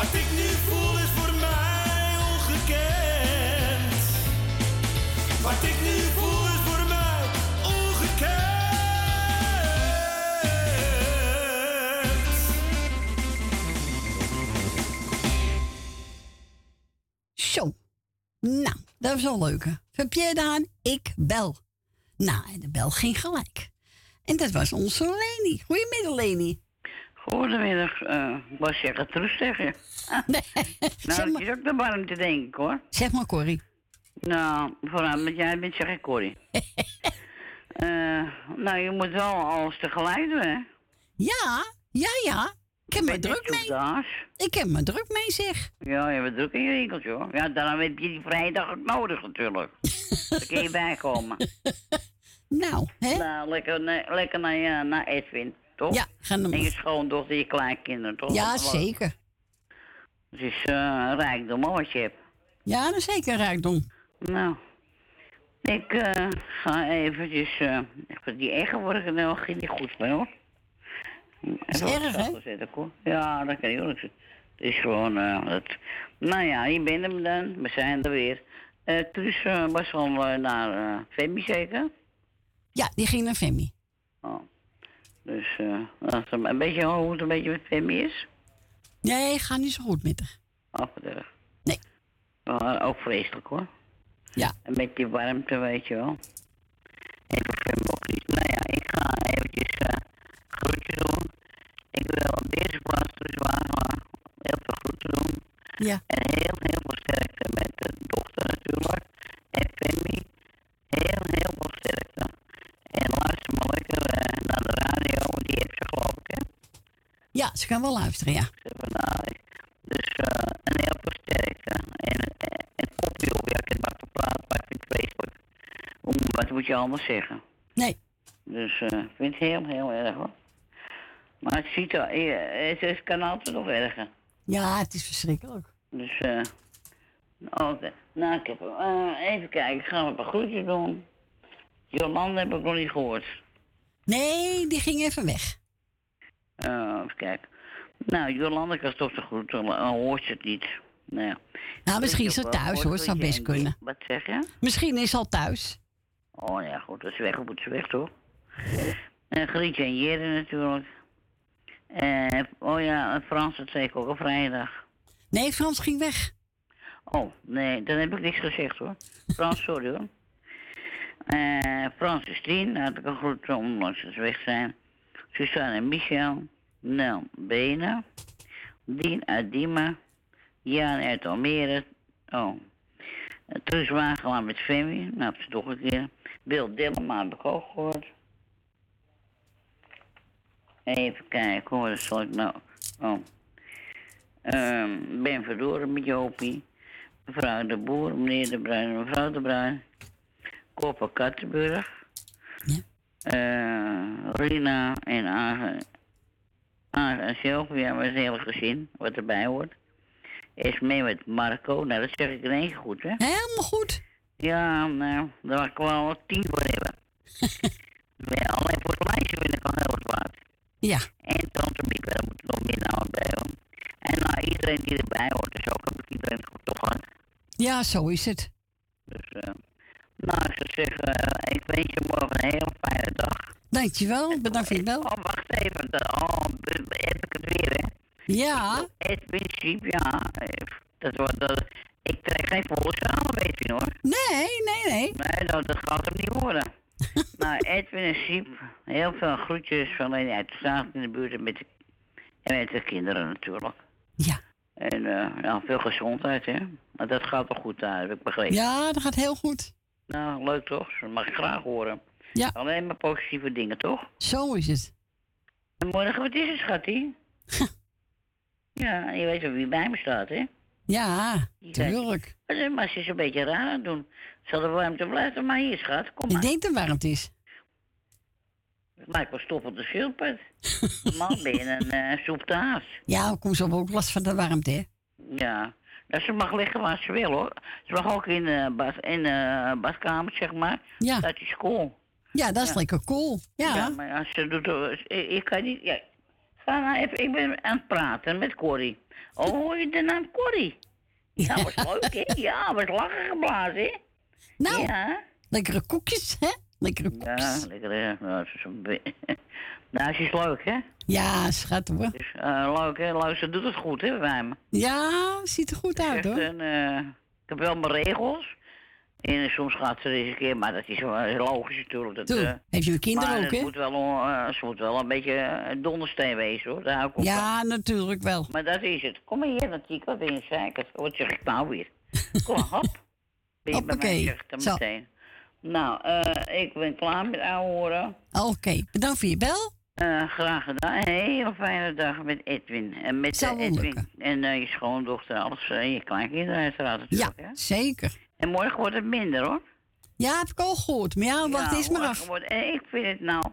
Wat ik nu voel is voor mij ongekend. Wat ik nu voel is voor mij ongekend. Zo. Nou, dat was wel leuk. Van Pierre Daan, ik bel. Nou, en de bel ging gelijk. En dat was onze Leni. Goedemiddag, Leni. Goedemiddag, eh was je gaat terug zeggen. Nee, nou, dat is ook de warmte, denk ik hoor. Zeg maar, Corrie. Nou, vooral met jij bent, zeg ik Corrie. Eh, nou, je moet wel alles tegelijk doen, hè? Ja, ja, ja. Ik heb me Ben druk mee. Ik heb me druk mee, zeg. Ja, je bent druk in je winkeltje, hoor. Ja, daarom heb je die vrijdag ook nodig, natuurlijk. Dan kun je bijkomen. Nou, hè? Nou, lekker, lekker naar, je- naar Edwin, toch? Ja, ga naar En je schoondochter, je kleinkinderen, toch? Ja, is zeker. Het is eh rijkdom, hoor, wat je hebt. Ja, dat is zeker rijkdom. Nou, ik eh, ga eventjes... eh even die eggen worden nog niet goed mee, hoor. is Even erg, wat hè? zetten, hoor. Ja, dat kan je ook. Het is gewoon... eh het... Nou ja, je bent hem dan. We zijn er weer. Eh Truus was al naar Femi zeker? Ja, die ging naar Femi. Oh. Dus eh, is een, een beetje hoe het een beetje met Femi is. Nee, gaat niet zo goed met haar. Oh, erg. Nee. Maar ook vreselijk hoor. Ja. En met die warmte, weet je wel. En voor Femi ook niet. Nou ja, ik ga eventjes eh groetjes doen. Ik wil op deze plaats dus waar maar heel veel groeten doen. Ja. En heel, heel veel sterkte Ja, ze kan wel luisteren, ja. Dus eh een heel versterkte. En eh, een kopje op. Ja, ik heb maar gepraat, maar ik vind Wat moet je anders zeggen? Nee. Dus eh, ik vind het heel, heel erg hoor. Maar het ziet er, eh, het, het kan altijd nog erger. Ja, het is verschrikkelijk. Dus, eh. Oké. Nou, ik heb. eh, even kijken, gaan we een paar groetjes doen. Jolanda heb ik nog niet gehoord. Nee, die ging even weg. Even kijken. Nou, Jolanda kan toch de groeten, dan hoort ze het niet. Nou, ja. Nou, misschien is ze thuis hoor, zou best en- kunnen. Wat zeg je? Misschien is ze al thuis. Oh ja, goed, dat is weg, moet ze weg toch? En Grietje en Jere natuurlijk. Eh, oh ja, Frans, dat zei ik ook op vrijdag. Nee, Frans ging weg. Oh, nee, dan heb ik niks gezegd hoor. Frans, sorry hoor. Eh, Frans is tien, daar had ik een groet ondanks dat ze weg zijn. Suzanne en Michel. Nel Benen. Dien Diemen. Jan uit Almere. Oh. Truus Wagelaar met Femi, nou, is toch een keer. Wil Dillema heb ik. Even kijken hoor, dat zal ik nou. Oh. Ehm, ben Verdoren met Jopie. Mevrouw de Boer, meneer de Bruin, mevrouw de Bruin. Koppen Kattenburg. Eh, Rina en Age, Age en Sylvia, met het hele gezin, wat erbij hoort. Is mee met Marco, nou dat zeg ik in één goed, hè? Helemaal goed. Ja, nou, daar ik wel tien voor hebben. ja, alleen voor het lijstje vind ik al heel wat waard. Ja. En Tante Miep, daar moet nog meer namen bij hoor. En nou, iedereen die erbij hoort, dus ook ik iedereen goed toch gehad. Ja, zo is het. Dus, eh, nou, ik zou zeggen, eh, ik wens je morgen een hele fijne dag. Dankjewel, bedankt voor je bel. Oh, wacht even. Oh, heb ik het weer, hè? Ja. Edwin Siep, ja. eh, Dat wordt, dat, ik trek geen volle weet je hoor. Nee, nee, nee. Nee, dat, dat gaat hem niet worden. nou, Edwin en heel veel groetjes van Leni uit de straat in de buurt en met de, en met de kinderen natuurlijk. Ja. En ja, veel gezondheid, hè. Maar dat gaat toch goed daar, heb ik begrepen. Ja, dat gaat heel goed. Nou, leuk toch? Dat mag ik graag horen. Ja. Alleen maar positieve dingen, toch? Zo is het. En morgen, wat is het, schattie? ja, je weet wel wie bij me staat, hè? Ja, tuurlijk. zei, Maar ze is een beetje raar aan het doen. Zal de warmte blijven, maar hier, schat. Kom Ik maar. denk dat het warm is. Lijkt wel stof op de schildpad. Man, ben je een haas. Ja, kom zo ook last van de warmte, hè? Ja. Nou, ze mag liggen waar ze wil, hoor. Ze mag ook in de bad, in de badkamer, zeg maar. Ja. Dat is cool. Ja, dat is Ja. lekker cool. Ja. maar ja, ze doet... er- Ik, ik kan niet... Ja. Ga nou even... Ik ben aan het praten met Corrie. Oh, hoor je de naam Corrie? Ja, was leuk, hè? Ja, was lachen geblazen, hè? Nou, ja. lekkere koekjes, hè? Lekkere koekjes. Ja, lekker? Nou, ze is een be- nou, ze is leuk, hè? Ja, schat hoor. Dus, eh, leuk, hè? Leuk, ze doet het goed, hè, bij me. Ja, ziet er goed uit, hoor. een, eh, ik heb wel mijn regels. En soms gaat ze eens een keer, maar dat is wel logisch natuurlijk. Dat, Toe, eh, heb je kinderen ook, hè? Moet wel, ze moet wel een beetje eh, dondersteen wezen, hoor. Daar ook. Ja, natuurlijk wel. Maar dat is het. Kom maar hier, Natiek, wat ben je zeker? Wat zeg ik nou weer? Kom maar, hop. Ben je bij mij, dan meteen. Nou, eh, ik ben klaar met ouwe horen. Oké, bedankt voor je bel. Eh, graag gedaan. Een hele fijne dag met Edwin. En met Zal eh, Edwin en je schoondochter alles. je kleinkinderen uiteraard Ja, natuurlijk. hè? zeker. En morgen wordt het minder hoor. Ja, heb ik al gehoord. Maar ja, wacht Ja, eens maar af. Wordt, en ik vind het nou...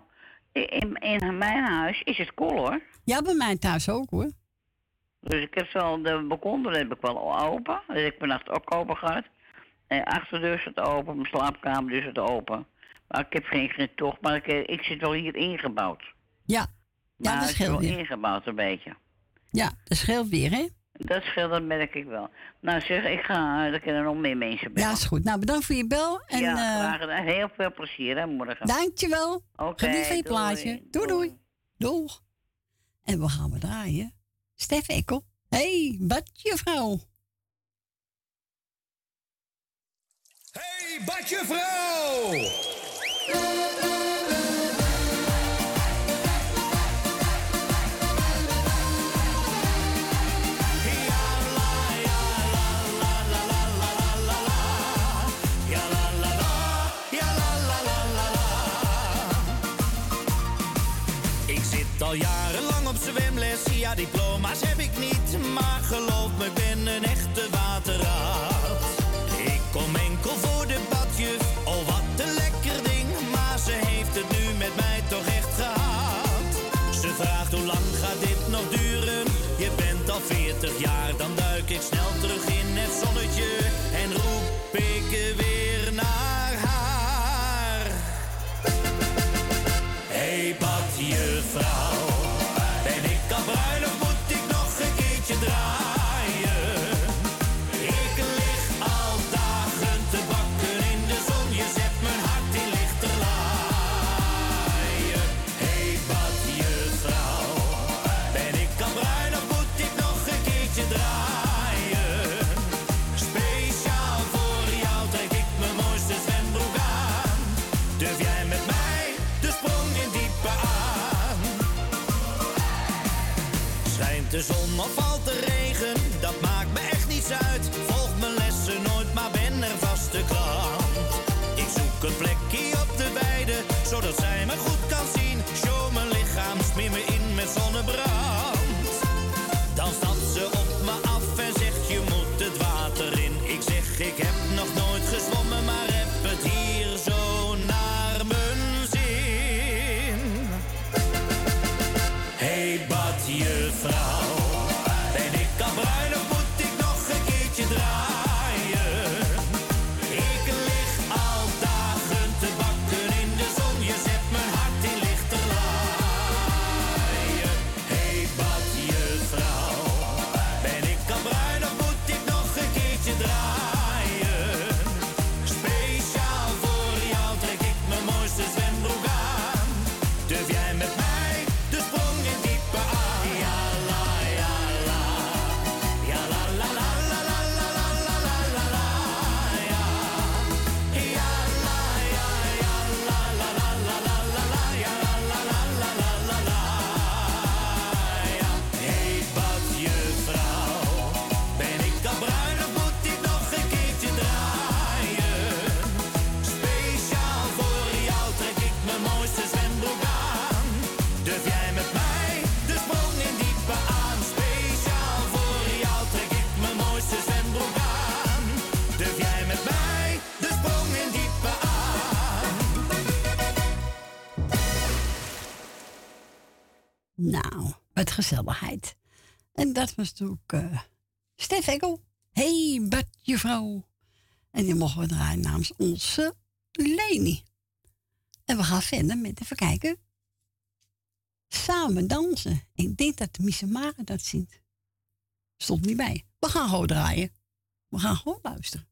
In, in mijn huis is het cool hoor. Ja, bij mij thuis ook, hoor. Dus ik heb wel de balkon, heb ik wel open. Dus ik heb vannacht ook open gehad. En achterdeur staat open, mijn slaapkamerdeur staat open. Maar ik heb geen, geen tocht, maar ik, eh, ik zit wel hier ingebouwd. Ja, ja Maar dat ik zit scheelt weer. ingebouwd een beetje. Ja, dat scheelt weer, hè? Dat scheelt, dat merk ik wel. Nou zeg, ik ga, er kunnen nog meer mensen bij. Ja, is goed. Nou, bedankt voor je bel. En ja, eh, graag gedaan. Heel veel plezier hè, morgen. dankjewel. Oké, Geniet van je doei. plaatje. Doei, doei. Doeg. En we gaan we draaien. Stef Ekkel. hey, badjuffrouw. Ik badje vrouw! Al jarenlang op zwemles, ja diploma's heb ik niet Maar geloof me, ik ben een echt met gezelligheid. En dat was natuurlijk uh, eh, Stef hey, Batjevrouw. En die mochten we draaien namens onze Leni. En we gaan verder met even kijken. Samen dansen. Ik denk dat de Missemare dat ziet. Stond niet bij. We gaan gewoon draaien. We gaan gewoon luisteren.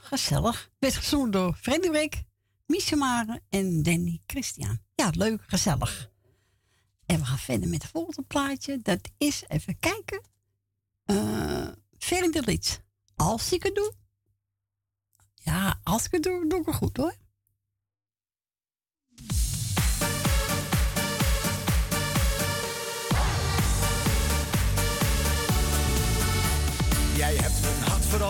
gezellig. Werd gezongen door Frederik, Mare en Danny Christian. Ja, leuk, gezellig. En we gaan verder met het volgende plaatje. Dat is, even kijken, eh, uh, iets. Als ik het doe. Ja, als ik het doe, doe ik het goed hoor. Jij hebt een hart voor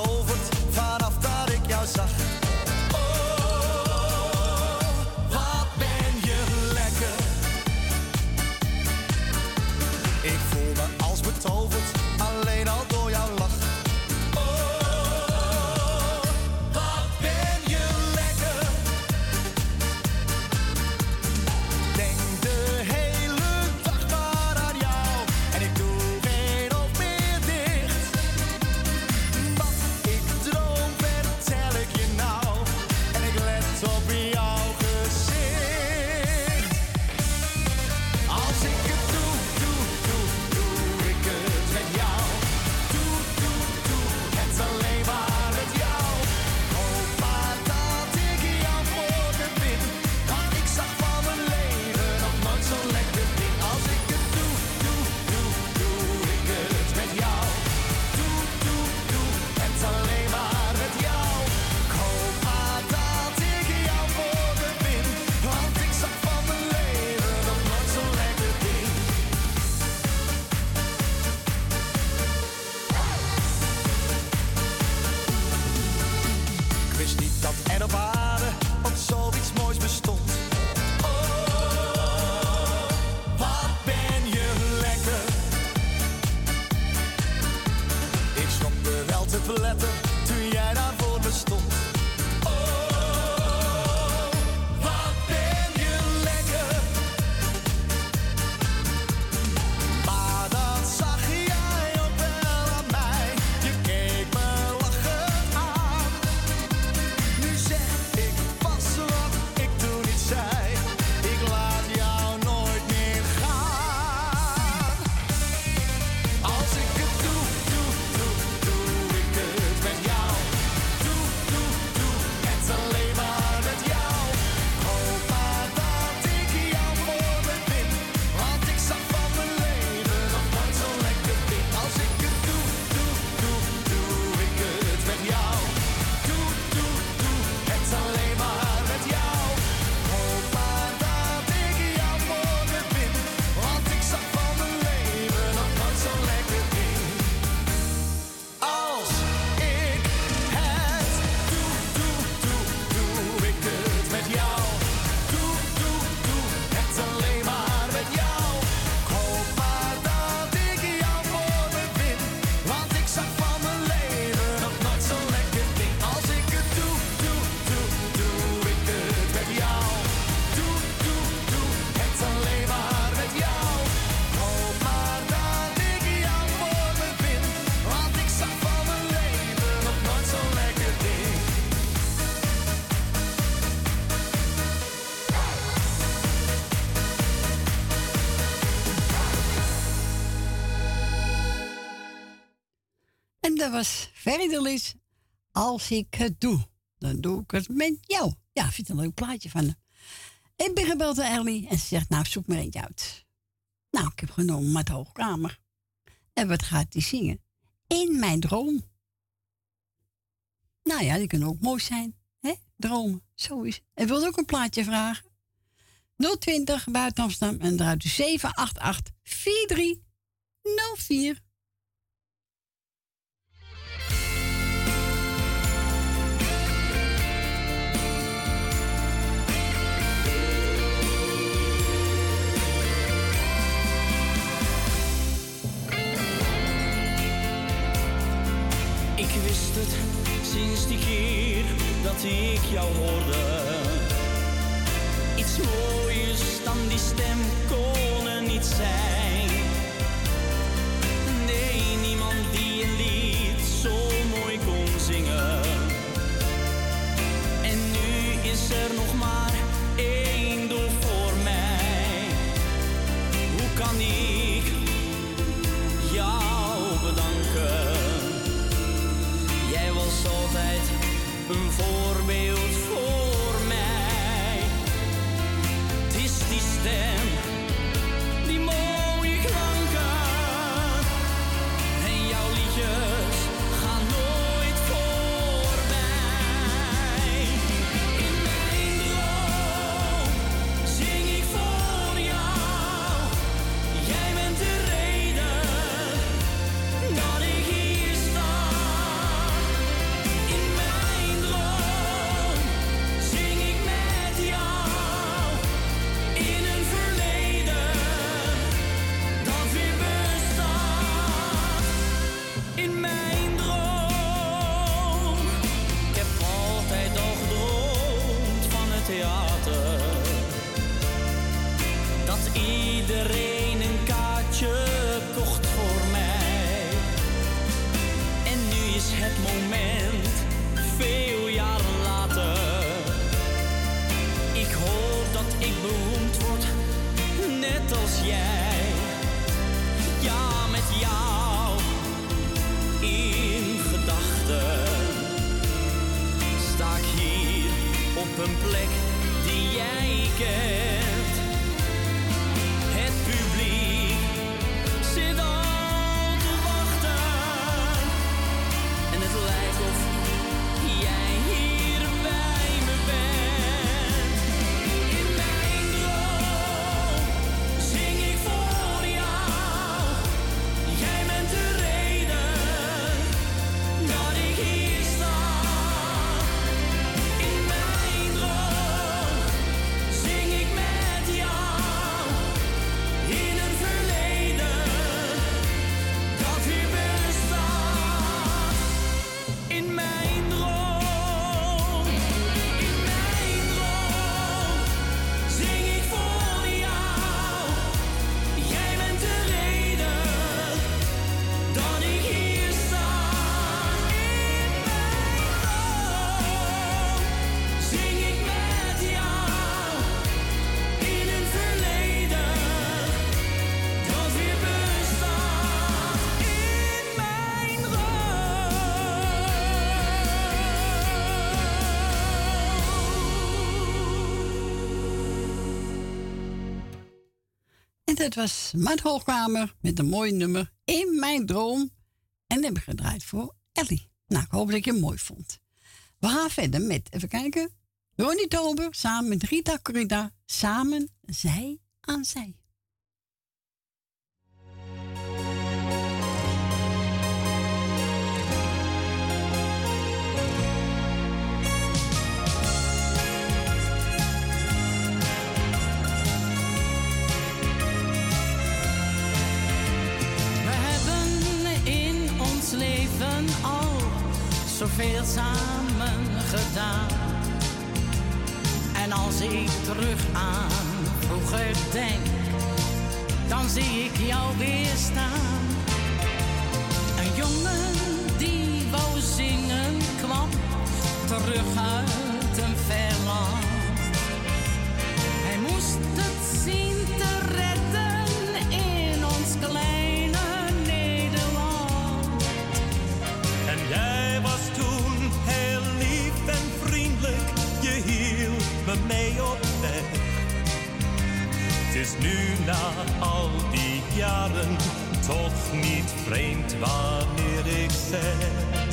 En dat was Verdelis. Als ik het doe, dan doe ik het met jou. Ja, vind een leuk plaatje van. Ik ben gebeld door Ellie en ze zegt, nou, zoek maar eentje uit. Nou, ik heb genomen met de hoogkamer. En wat gaat die zingen? In mijn droom. Nou ja, die kunnen ook mooi zijn. Hè? Dromen, zo is. En wilde ook een plaatje vragen. 020 buiten Amsterdam en draait u 788 4304. Is die keer dat ik jou hoorde. Iets mooiers dan die stem konen niet zijn. het was Maat Hoogkamer met een mooi nummer In Mijn Droom. En dat heb ik gedraaid voor Ellie. Nou, ik hoop dat je het mooi vond. We gaan verder met, even kijken, Ronnie Tober samen met Rita Corrida. Samen zij aan zij. hebben al zoveel samen gedaan. En als ik terug aan vroeger denk, dan zie ik jou weer staan. Een jongen die wou kwam terug uit een verland. Hij moest het zien te Het is nu na al die jaren toch niet vreemd wanneer ik zeg.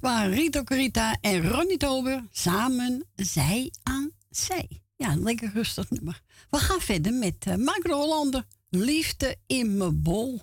waar waren Rito Corita en Ronnie Tober samen Zij aan Zij. Ja, lekker rustig nummer. We gaan verder met eh, uh, Macro Hollander. Liefde in mijn bol.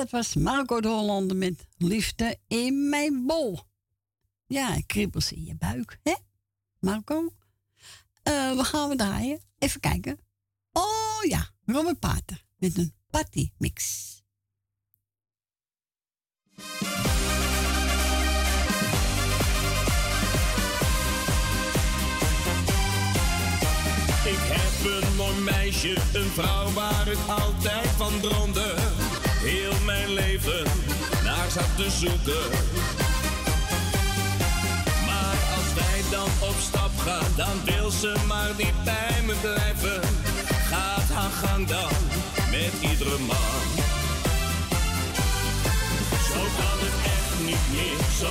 dat was Marco de Hollander met Liefde in mijn bol. Ja, kribbels in je buik, hè? Marco? Uh, eh, we gaan we draaien. Even kijken. Oh ja, Robert Pater met een party mix. Ik heb een mooi meisje, een vrouw waar ik altijd van droomde heel mijn leven naar zat te zoeken. Maar als wij dan op stap gaan, dan wil ze maar niet bij me blijven. Gaat haar gang dan met iedere man. Zo kan het echt niet meer, zo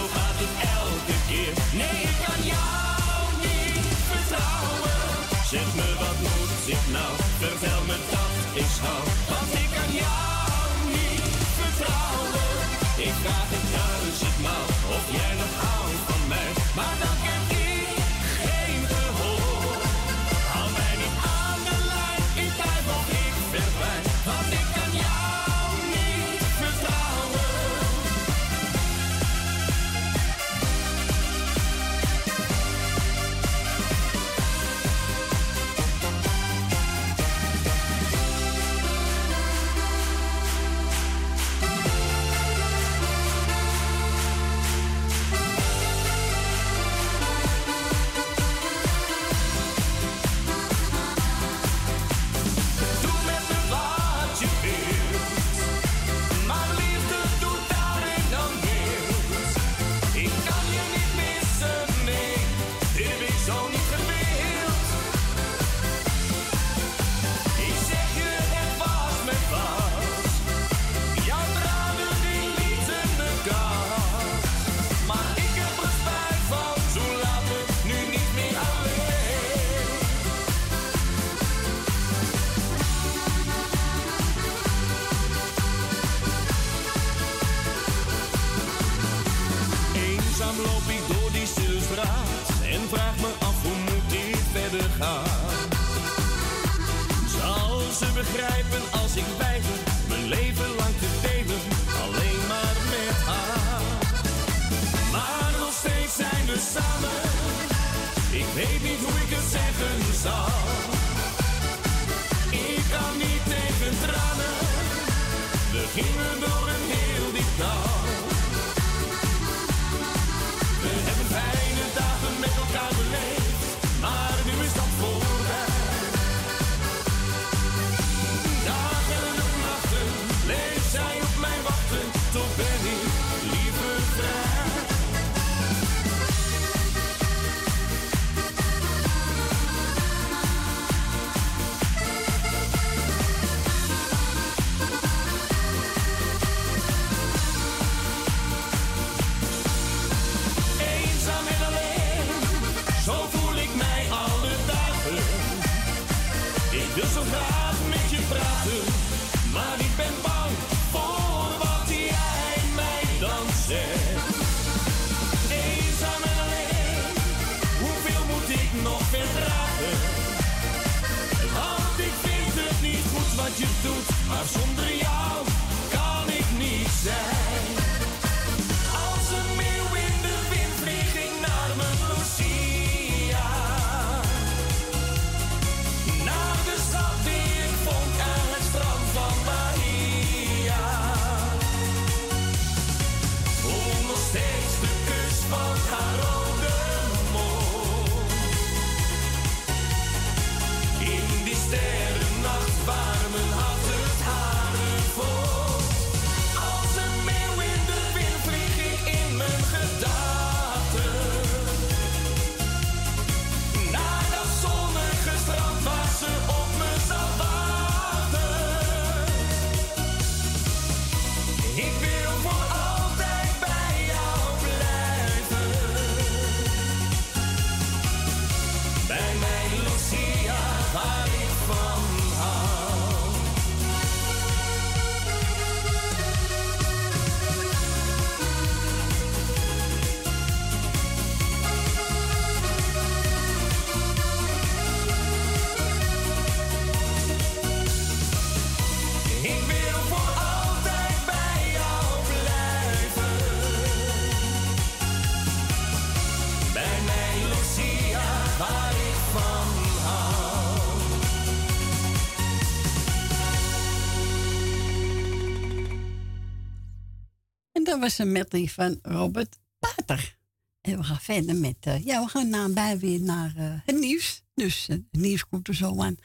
dat was een medley van Robert Pater. En we gaan verder met, eh, ja, we gaan nabij weer naar eh, het nieuws. Dus eh, het nieuws komt er zo aan.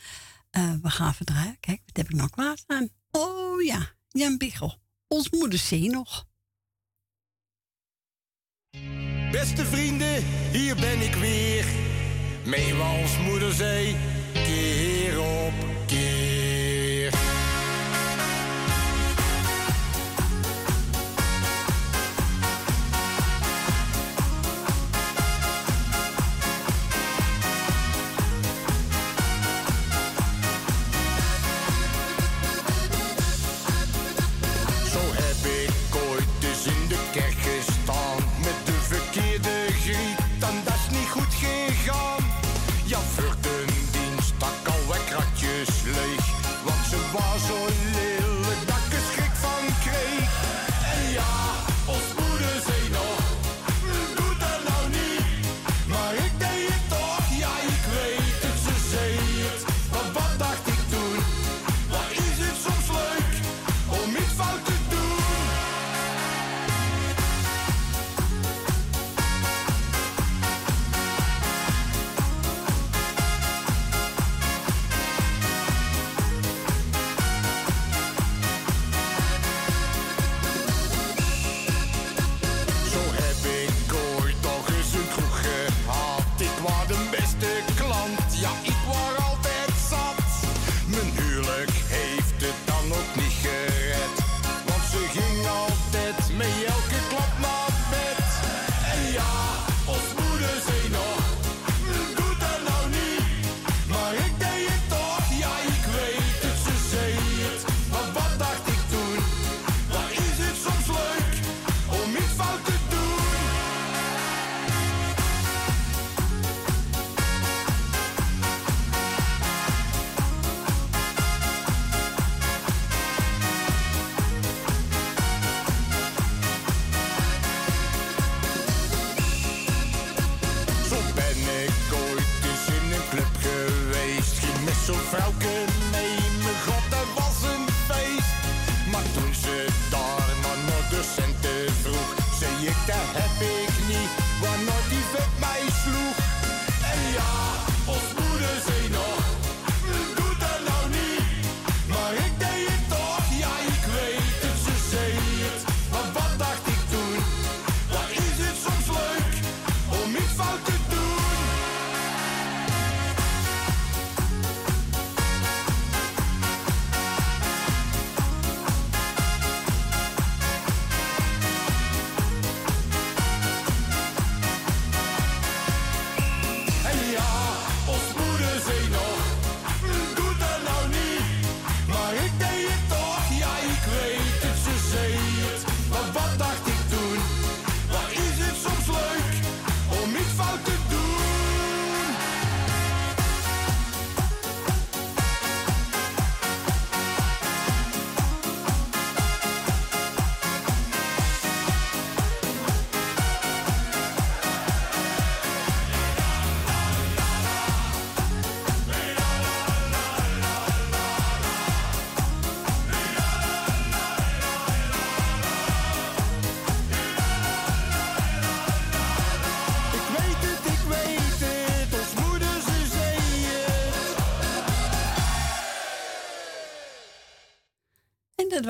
we gaan verdraaien. Kijk, wat heb ik nog klaarstaan? Oh ja, Jan Bichel. Ons moeder zee nog. Beste vrienden, hier ben ik weer. Mee was ons moederzee keer op.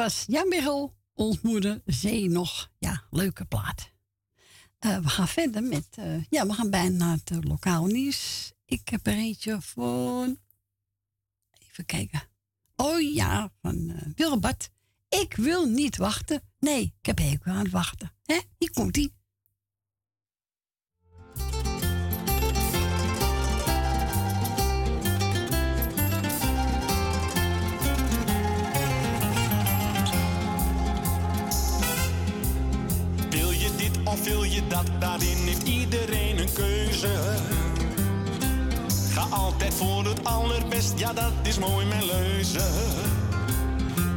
was Jan Michel, ons moeder, zee nog. Ja, leuke plaat. Eh, we gaan verder met, eh, ja, we gaan bijna naar het eh, lokaal nieuws. Ik heb er eentje van, even kijken. Oh ja, van Wilbert. Ik wil niet wachten. Nee, ik heb hekel aan het wachten. Hè? Hier komt wil je dat? Daarin heeft iedereen een keuze. Ga altijd voor het allerbest, ja dat is mooi mijn leuze.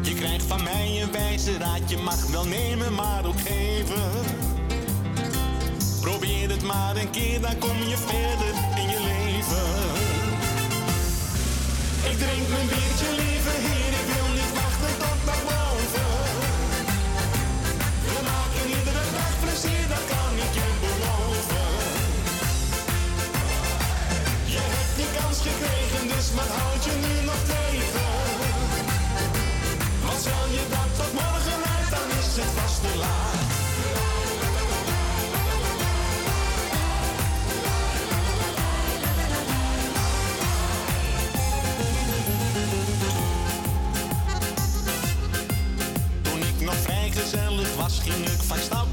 Je krijgt van mij een wijze raad, je mag wel nemen maar ook geven. Probeer het maar een keer, dan kom je verder in je leven. Ik drink mijn biertje liever wat houd je nu nog tegen? Want stel je dat tot morgen uit, dan is het vast te laat. Toen ik nog vrijgezellig was, ging ik vaak stappen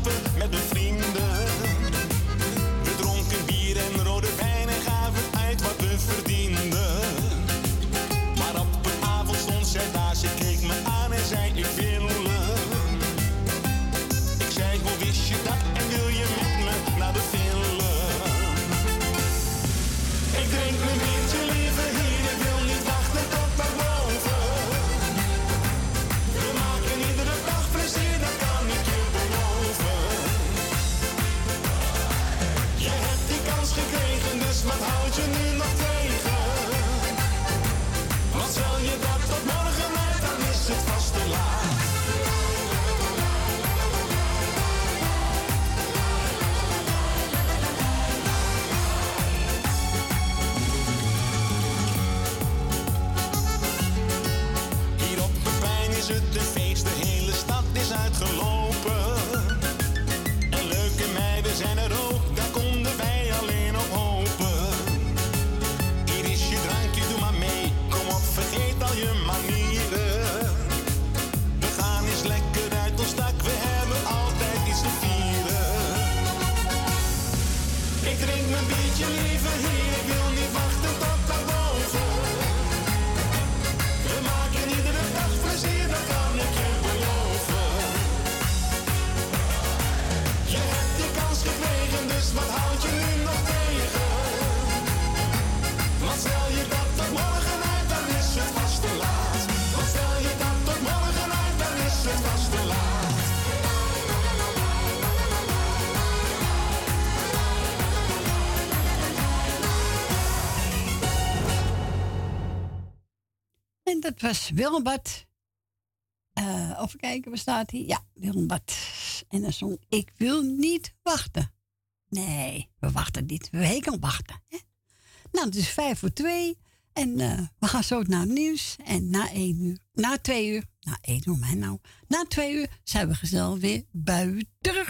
was Wilbert. Eh even kijken, waar staat hij? Ja, Wilbert. En dan zong Ik wil niet wachten. Nee, we wachten niet. We hekel wachten. Hè? Nou, het is vijf voor twee. En eh, we gaan zo naar het nieuws. En na één uur, na twee uur, na één uur, mij nou. Na twee uur zijn we gezellig weer buiten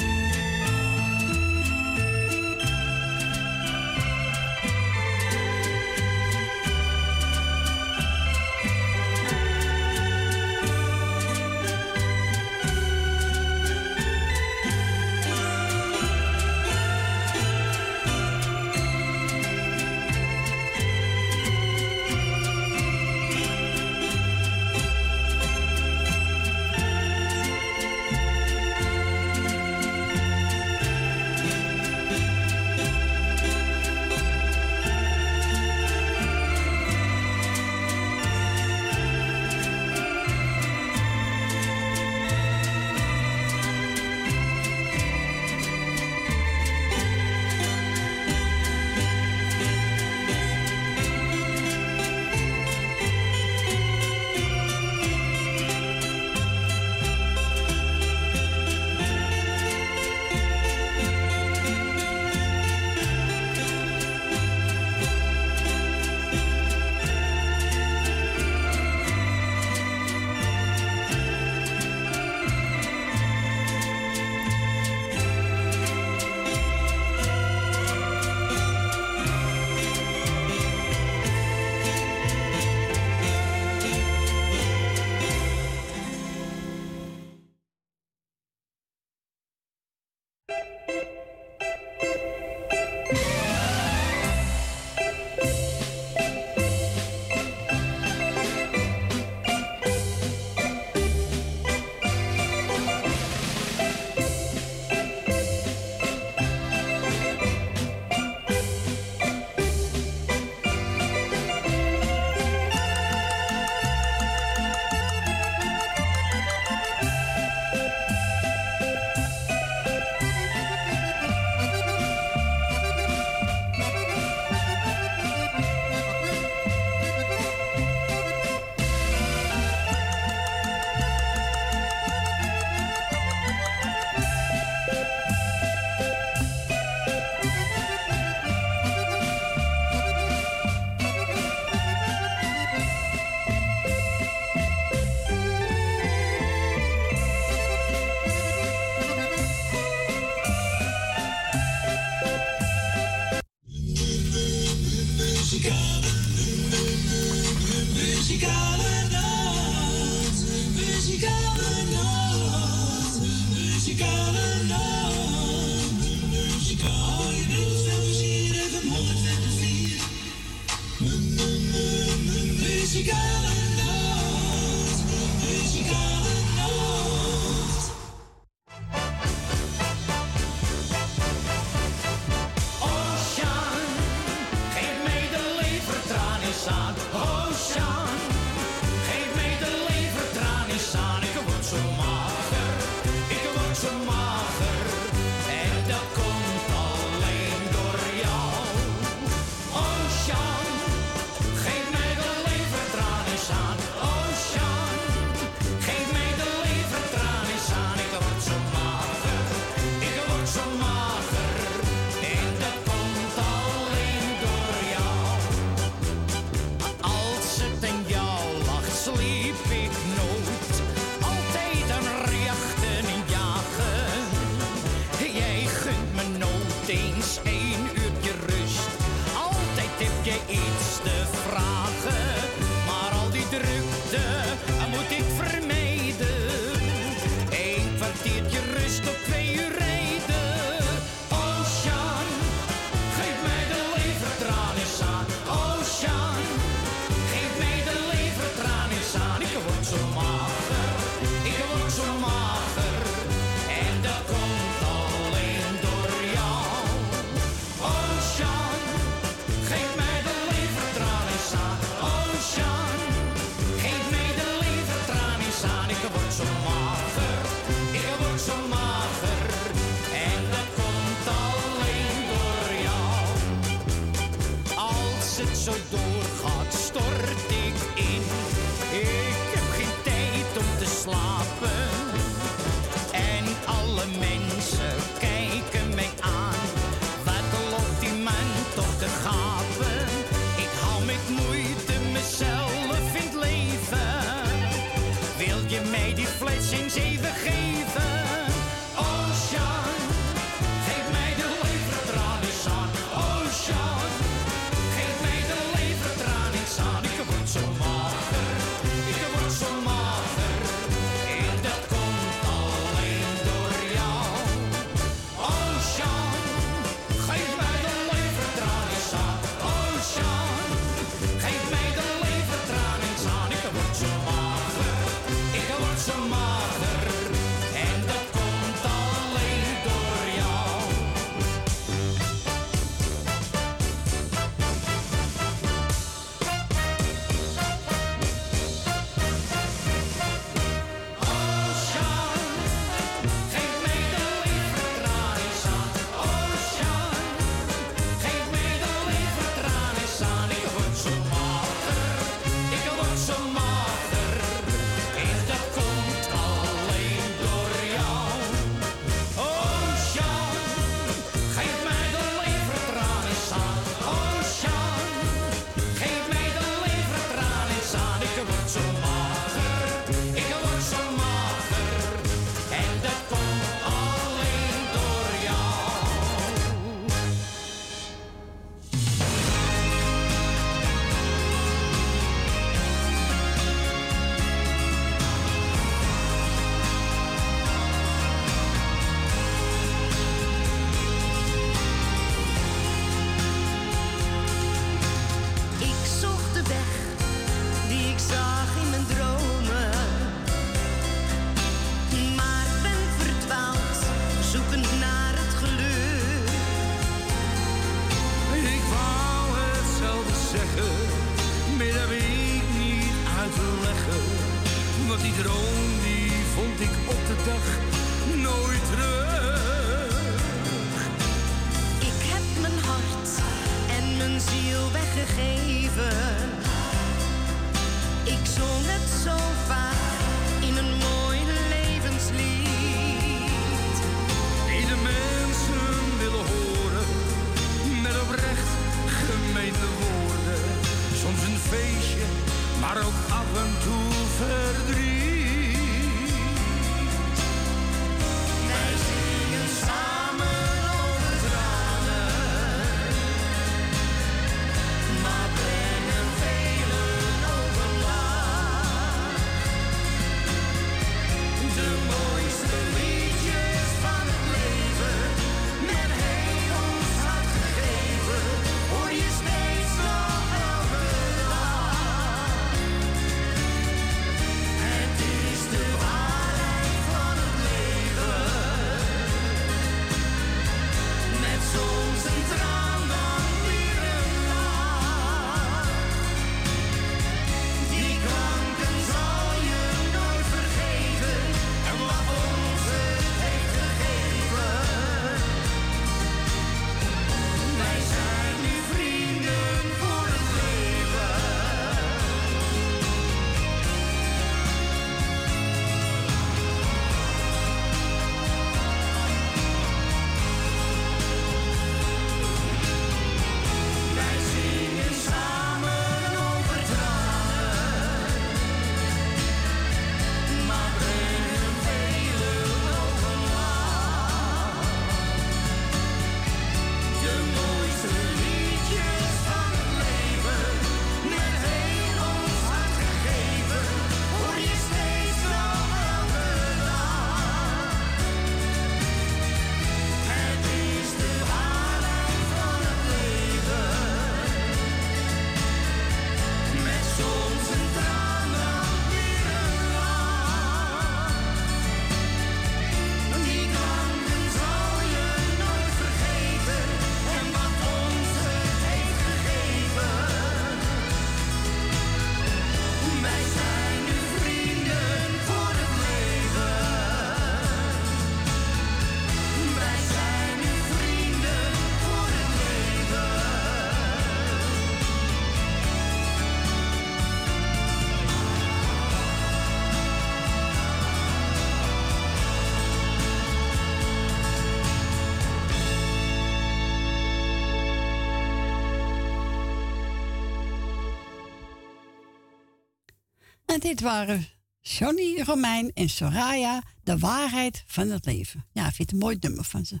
Dit waren Johnny Romein en Soraya, de waarheid van het leven. Ja, ik vind het een mooi nummer van ze.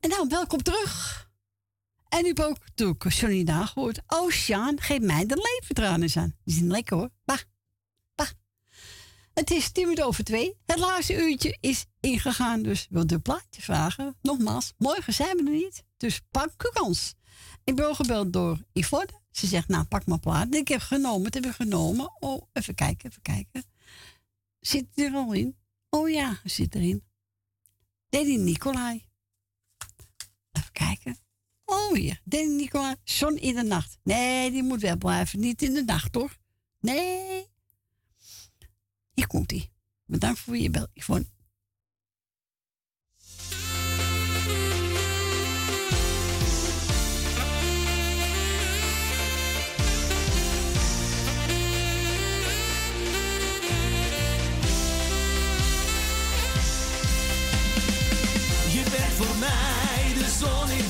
En nou, welkom terug. En u hebt ook natuurlijk Johnny nagehoord. Oh, Sjaan, geef mij de leventranen aan. Die zijn lekker hoor. Bah, bah. Het is tien minuten over twee. Het laatste uurtje is ingegaan, dus wil de plaatje vragen. Nogmaals, morgen zijn we er niet, dus pak uw kans. Ik ben gebeld door Yvonne. Ze zegt, nou, pak maar plaat. Ik heb genomen, het heb ik genomen. Oh, even kijken, even kijken. Zit het er al in? Oh ja, zit erin. Danny Nicolai. Even kijken. Oh hier, Danny Nicolai. Zon in de nacht. Nee, die moet wel blijven. Niet in de nacht, hoor. Nee. Hier komt hij. Bedankt voor je bel, Yvonne. Zon in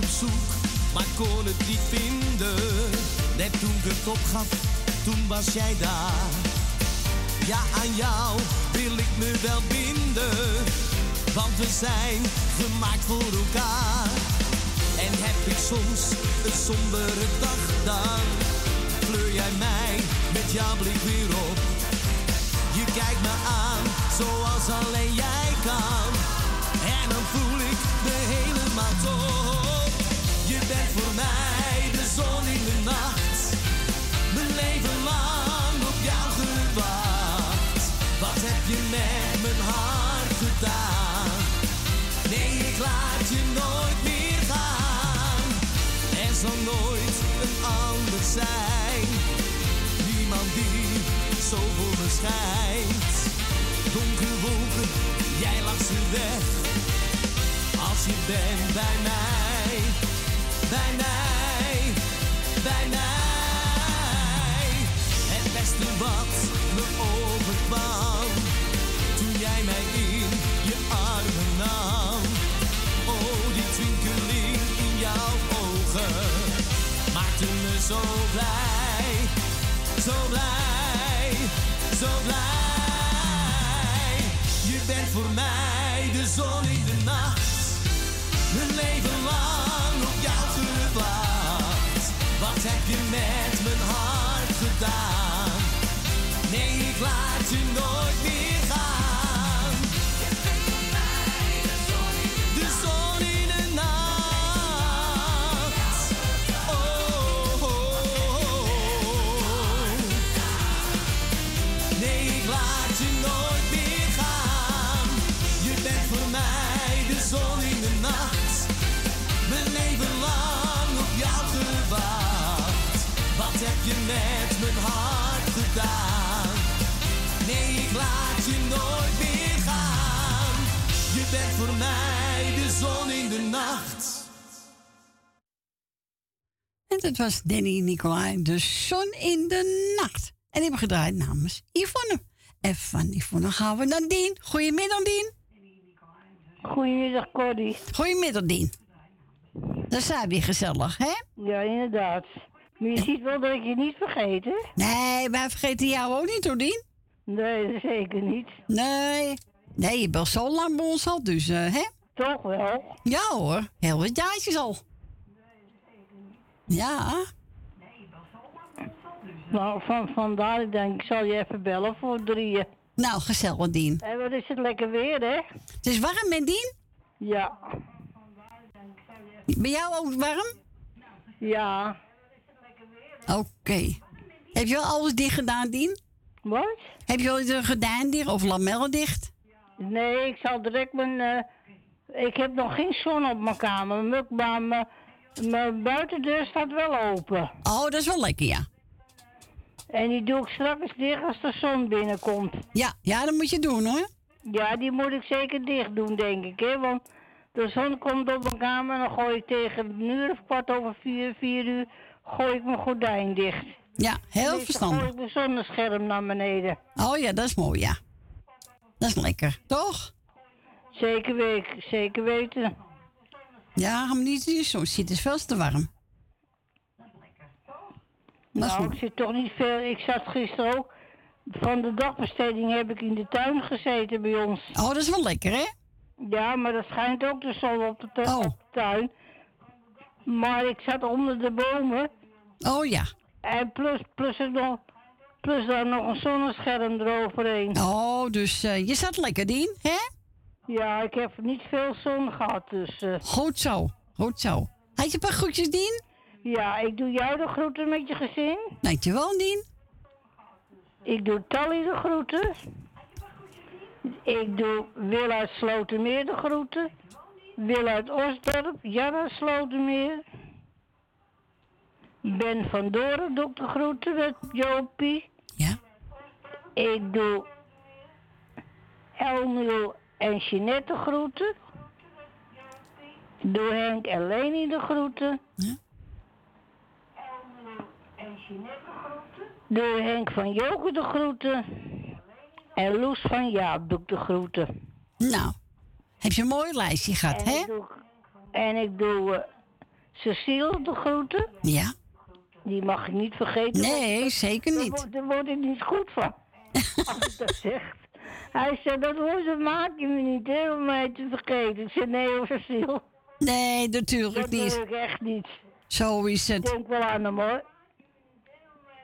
was zoek, maar kon het niet vinden. Net toen ik het opgaf, toen was jij daar. Ja, aan jou wil ik me wel binden. Want we zijn gemaakt voor elkaar. En heb ik soms een sombere dag, dan kleur jij mij met jouw blik weer op. Je kijkt me aan zoals alleen jij ander zijn. Niemand die zo voor me schijnt. Donkere wolken, jij lacht ze weg. Als je bent bij mij, bij mij, bij mij. Het beste wat me overkwam. Toen jij mij in zo blij, zo blij, zo blij. Je bent voor mij de zon in de nacht. Mijn leven lang op jou gewacht. Wat heb je met mijn hart gedaan? Nee, ik laat je nooit meer gaan. Dat was Danny Nicolai, de zon in de nacht. En die hebben gedraaid namens Yvonne. En van Yvonne gaan we naar Dien. Goedemiddag, Dien. Goedemiddag, Corrie. Goedemiddag, Dien. Dat zijn weer gezellig, hè? Ja, inderdaad. Maar je ziet wel dat ik je niet vergeet, hè? Nee, wij vergeten jou ook niet, hoor, Dien. Nee, zeker niet. Nee. Nee, je bent zo lang bij ons al, dus, eh, hè? Toch wel? Ja hoor, heel wat jaartjes al. Ja. Nou, van, vandaar, ik denk, ik zal je even bellen voor drieën. Nou, gezellig, Dien. En wat is het lekker weer, hè? Het is warm, hè, Dien? Ja. Bij jou ook warm? Ja. Oké. Heb je wel alles dicht gedaan, Dien? Wat? Heb je wel iets gedaan dicht of lamellen dicht? Nee, ik zal direct mijn... eh, ik heb nog geen zon op mijn kamer, maar mijn, mijn buitendeur staat wel open. Oh, dat is wel lekker, ja. En die doe ik straks dicht als de zon binnenkomt. Ja, ja, dat moet je doen hoor. Ja, die moet ik zeker dicht doen, denk ik, hè. Want de zon komt op mijn kamer en dan gooi ik tegen een uur of kwart over vier, vier uur, gooi ik mijn gordijn dicht. Ja, heel Dan verstandig. gooi ik mijn zonnescherm naar beneden. Oh ja, dat is mooi, ja. Dat is lekker, toch? Zeker weten, zeker weten. Ja, maar niet zitten, het is veel te warm. Nou, ik zit toch niet veel. Ik zat gisteren ook. Van de dagbesteding heb ik in de tuin gezeten bij ons. Oh, dat is wel lekker, hè? Ja, maar dat schijnt ook de zon op de, Oh. op de tuin. Maar ik zat onder de bomen. Oh ja. En plus, plus, er nog, plus daar nog een zonnescherm eroverheen. Oh, dus eh, je zat lekker, Dien, hè? Ja, ik heb niet veel zon gehad, dus... eh, Goed zo, goed zo. Had je een paar groetjes, Dien? ja, ik doe jou de groeten met je gezin. Dankjewel, Dien. Ik doe Tally de groeten. Ik doe Wil uit Slotermeer de groeten. Wil uit Osdorp, Jan uit Slotermeer. Ben van Doren doe ik de groeten met Jopie. Ja. Ik doe Elmiel en Jeanette de groeten. Doe Henk en Leni de groeten. Ja. Doe Henk van Joke de groeten. En Loes van Jaap doe ik de groeten. Nou, heb je een mooi lijstje gehad, En hè? ik doe, en ik doe eh, Cecile de groeten. Ja. Die mag ik niet vergeten. Nee, zeker daar niet. word- Daar word ik niet goed van. Als ik dat zeg. Hij zei, dat woord maak je me niet, hè, om mij te vergeten. Ik zei, nee hoor, Cecile. Nee, natuurlijk Dat doe niet. ik echt niet. Zo is Ik het. denk wel aan hem, hoor.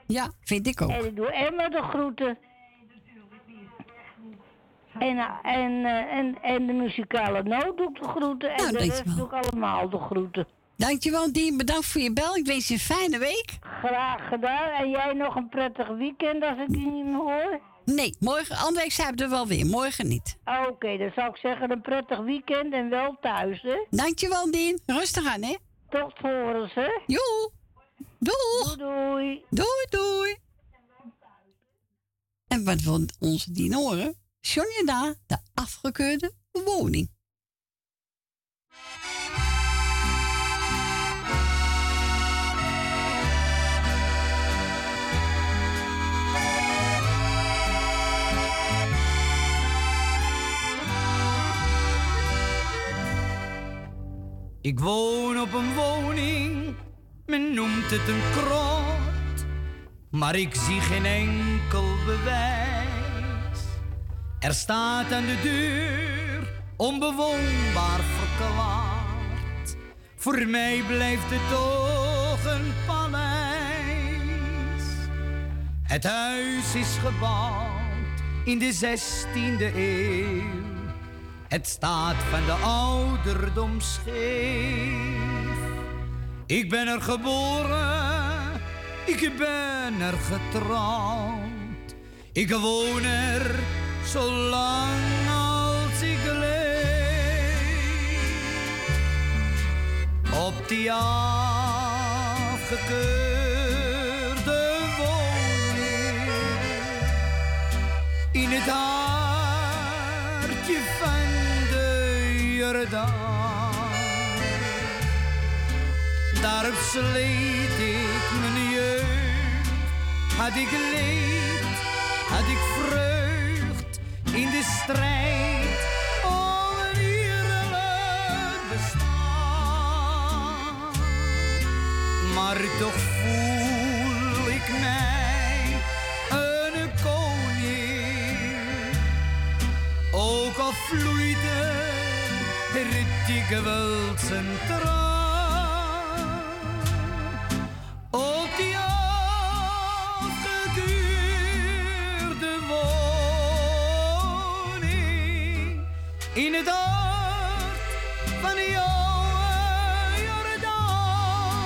Ja, vind ik ook. En ik doe Emma de groeten. En, en, eh, en, en de muzikale noot doe ik de groeten. En Nou, de rest dankjewel. doe ik allemaal de groeten. Dankjewel, Dien. Bedankt voor je bel. Ik wens je een fijne week. Graag gedaan. En jij nog een prettig weekend als ik je niet meer hoor. Nee, morgen, andere week zijn we er wel weer. Morgen niet. Oké, dan zou ik zeggen een prettig weekend en wel thuis, hè? Dankjewel, Dien. Rustig aan, hè? Tot horens, hè? Joe. Doeg. Doei. Doei, doei. En wat wil onze Dien horen? Sonja de afgekeurde woning. Ik woon op een woning, men noemt het een krot, maar ik zie geen enkel bewijs. Er staat aan de deur onbewoonbaar verklaard. Voor mij blijft het toch een paleis. Het huis is gebouwd in de 16e eeuw. Het staat van de ouderdom scheef. Ik ben er geboren, ik ben er getrouwd. Ik woon er zolang als ik leef. Op die afgekeurde woning in het hartje Jordaan. Daarop sleet ik mijn jeugd, had ik leed, had ik vreugd in de strijd om een eerlijk bestaan. Maar toch voel ik mij een koning, ook al vloeide er dikwijls een traan. Op die afgekeurde woning in het hart van jouw Jordaan.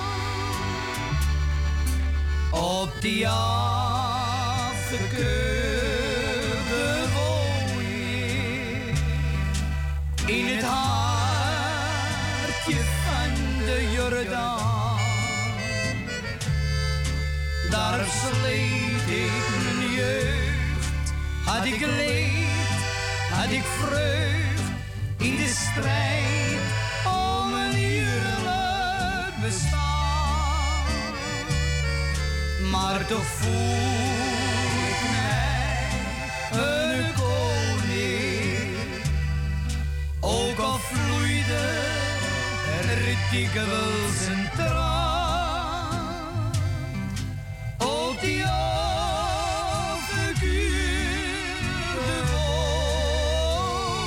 Op die afgekeurde hartje van de Jordaan. daar sleet ik mijn jeugd. Had ik leed, had ik vreugd in de strijd om een eerlijk bestaan. Maar toch voel ik mij er dikwijls een traan. Op die afgekuurde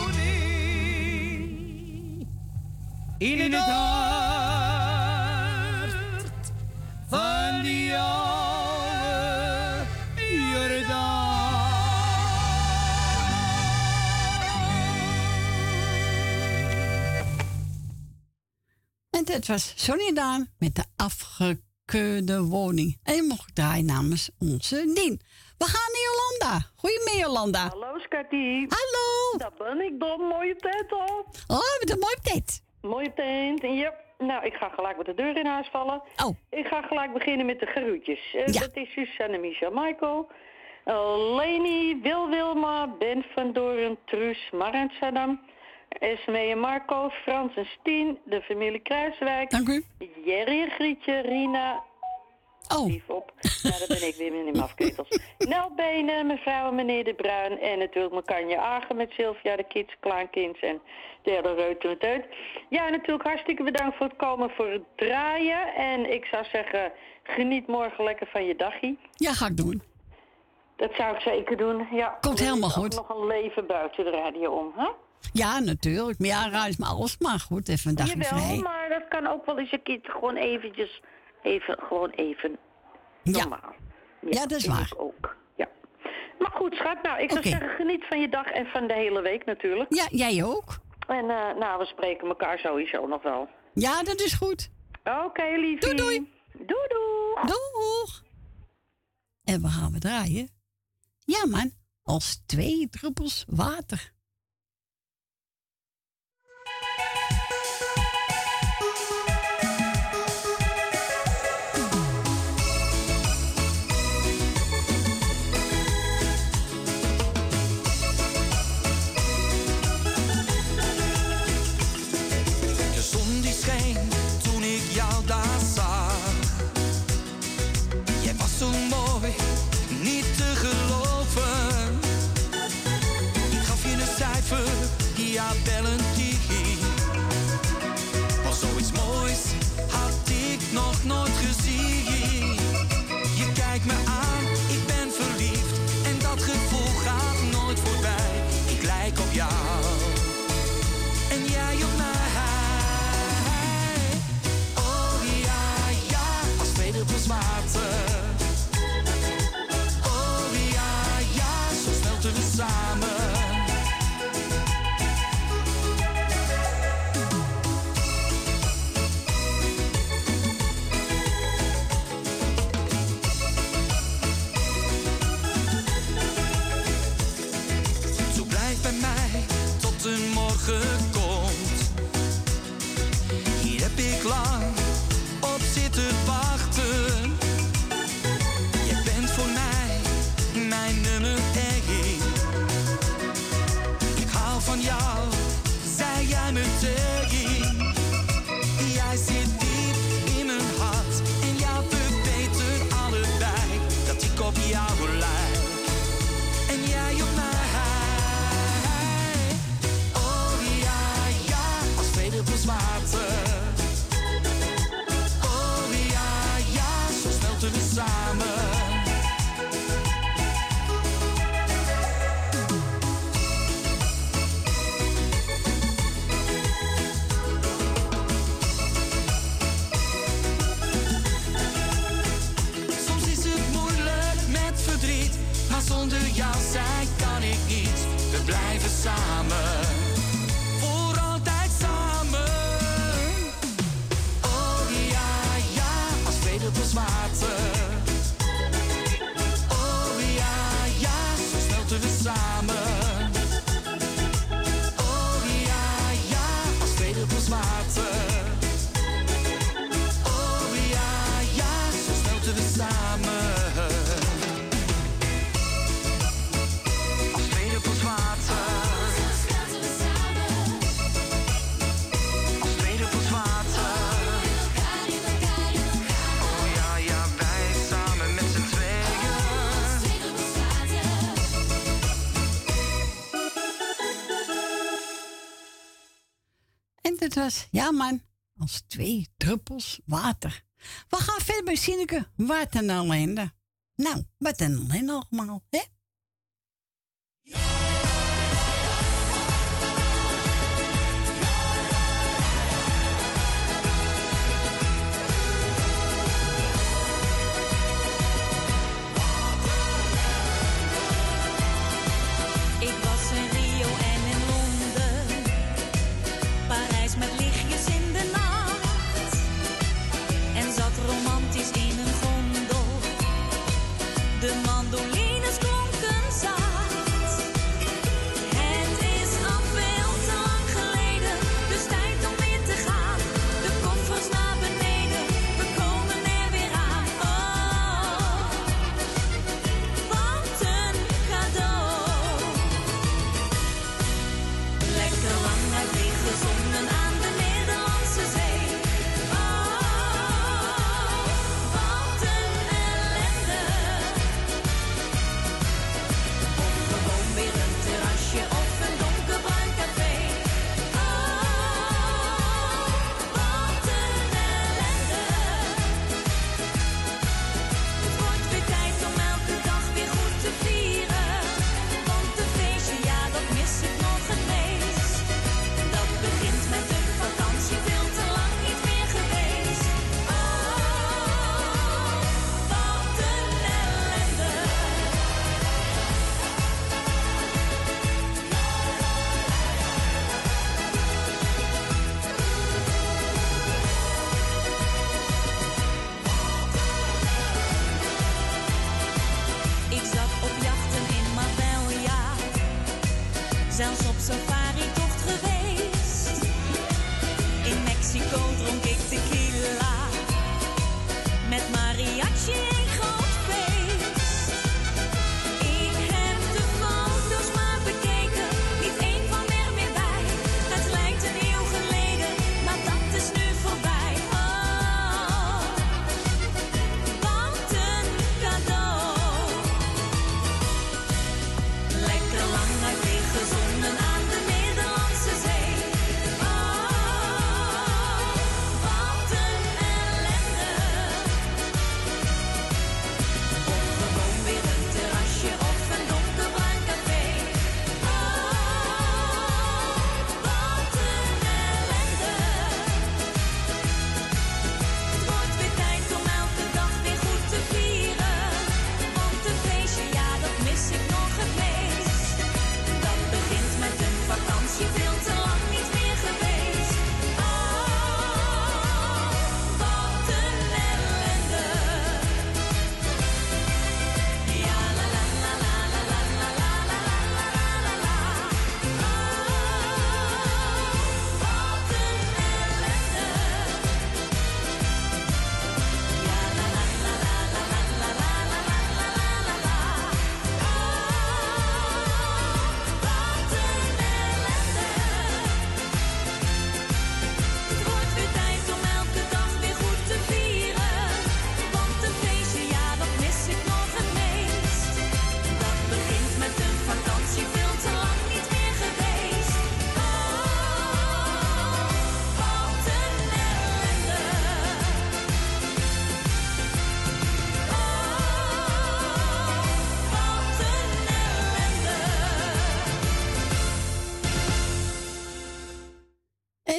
woning. In het hart van die oude dit was Sonny Daan met de afgekeurde woning. En je mocht draaien namens onze Dien. We gaan naar Jolanda. Goedemiddag, Jolanda. Hallo, Scatty. Hallo. Daar ben ik dan. Mooie tent al. Oh, met een mooie tent. Mooie tent, ja. Nou, ik ga gelijk met de deur in huis vallen. Oh. Ik ga gelijk beginnen met de groetjes. Eh, Dat is Suzanne, Michel, Michael. eh, Leni, Wil Wilma, Ben van Doren, Truus, Marant Esme en Marco, Frans en Stien, de familie Kruiswijk. Dank u. Jerry Grietje, Rina. Oh. Lief op. Nou, daar ben ik weer met die mafketels. Nel Benen, mevrouw en meneer De Bruin. En natuurlijk Makanje Agen met Sylvia, de kids, klaankinds en de hele reuter met uit. Ja, natuurlijk hartstikke bedankt voor het komen, voor het draaien. En ik zou zeggen, geniet morgen lekker van je dagje. Ja, ga ik doen. Dat zou ik zeker doen, ja. Komt helemaal goed. nog een leven buiten de radio om, hè? Ja, natuurlijk. Maar ja, ruis maar alles. Maar goed, even een dagje Jawel, vrij. maar dat kan ook wel eens een keer gewoon eventjes, even, gewoon even normaal. Ja, dat is waar. ik ook, ja. Maar goed, schat, nou, ik zou zeggen, geniet van je dag en van de hele week natuurlijk. Ja, jij ook. En eh, nou, we spreken elkaar sowieso nog wel. Ja, dat is goed. Oké, liefie. Doei, doei. Doei, doei. Doeg. En we gaan we draaien. Ja, man. Als twee druppels water. Ja, man. Als twee druppels water. We gaan verder bij Sineke. Wat een. Nou, wat een ellende allemaal.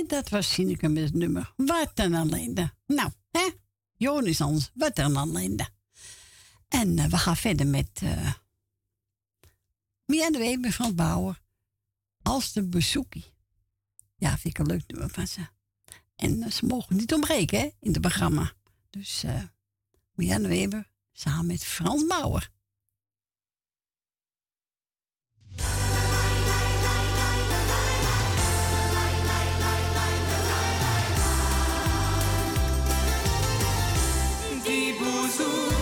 dat was Sineke met het nummer. Wat een ellende. Nou, hè? Jonis Hans, wat een ellende. En eh, we gaan verder met uh, Mia Weber van Bauer. Als de bezoekie. Ja, vind ik een leuk nummer van ze. En eh, ze mogen niet ontbreken hè, in het programma. Dus uh, Mia Weber samen met Frans Bauer. Zuzu.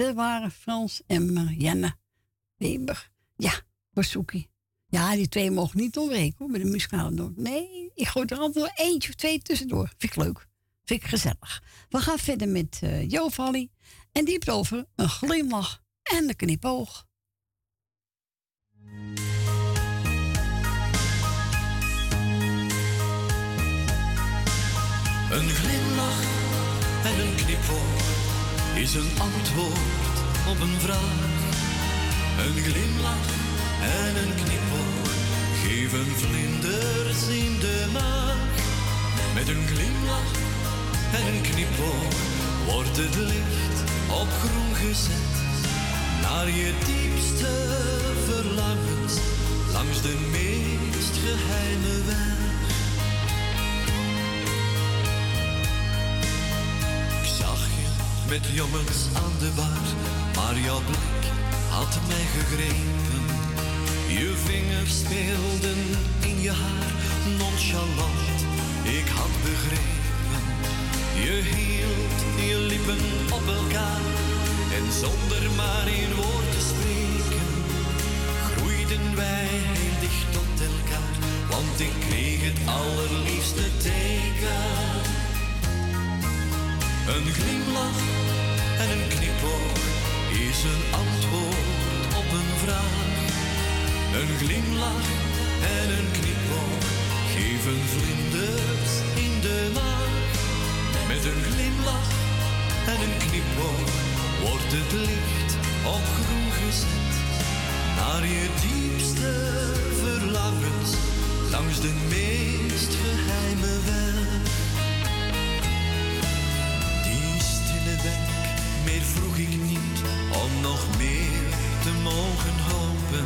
Dat waren Frans en Marianne Weber. Ja, Borsouki. Ja, die twee mogen niet ontbreken hoor, bij de muzikale noot. Nee, ik gooi er altijd wel eentje of twee tussendoor. Vind ik leuk. Vind ik gezellig. We gaan verder met eh Jo Valli. En die over een glimlach en een knipoog. Een glimlach en een knipoog is een antwoord op een vraag. Een glimlach en een knipoog geven vlinders in de maag. Met een glimlach en een knipoog wordt het licht op groen gezet. Naar je diepste verlangens langs de meest geheime weg. Met jongens aan de bar, maar jouw blik had mij gegrepen. Je vingers speelden in je haar, nonchalant, ik had begrepen. Je hield je lippen op elkaar en zonder maar een woord te spreken, groeiden wij heel dicht tot elkaar, want ik kreeg het allerliefste teken. Een glimlach en een knipoog is een antwoord op een vraag. Een glimlach en een knipoog geven vlinders in de maag. Met een glimlach en een knipoog wordt het licht op groen gezet. Naar je diepste verlangens langs de meest geheime weg. Vroeg ik niet om nog meer te mogen hopen.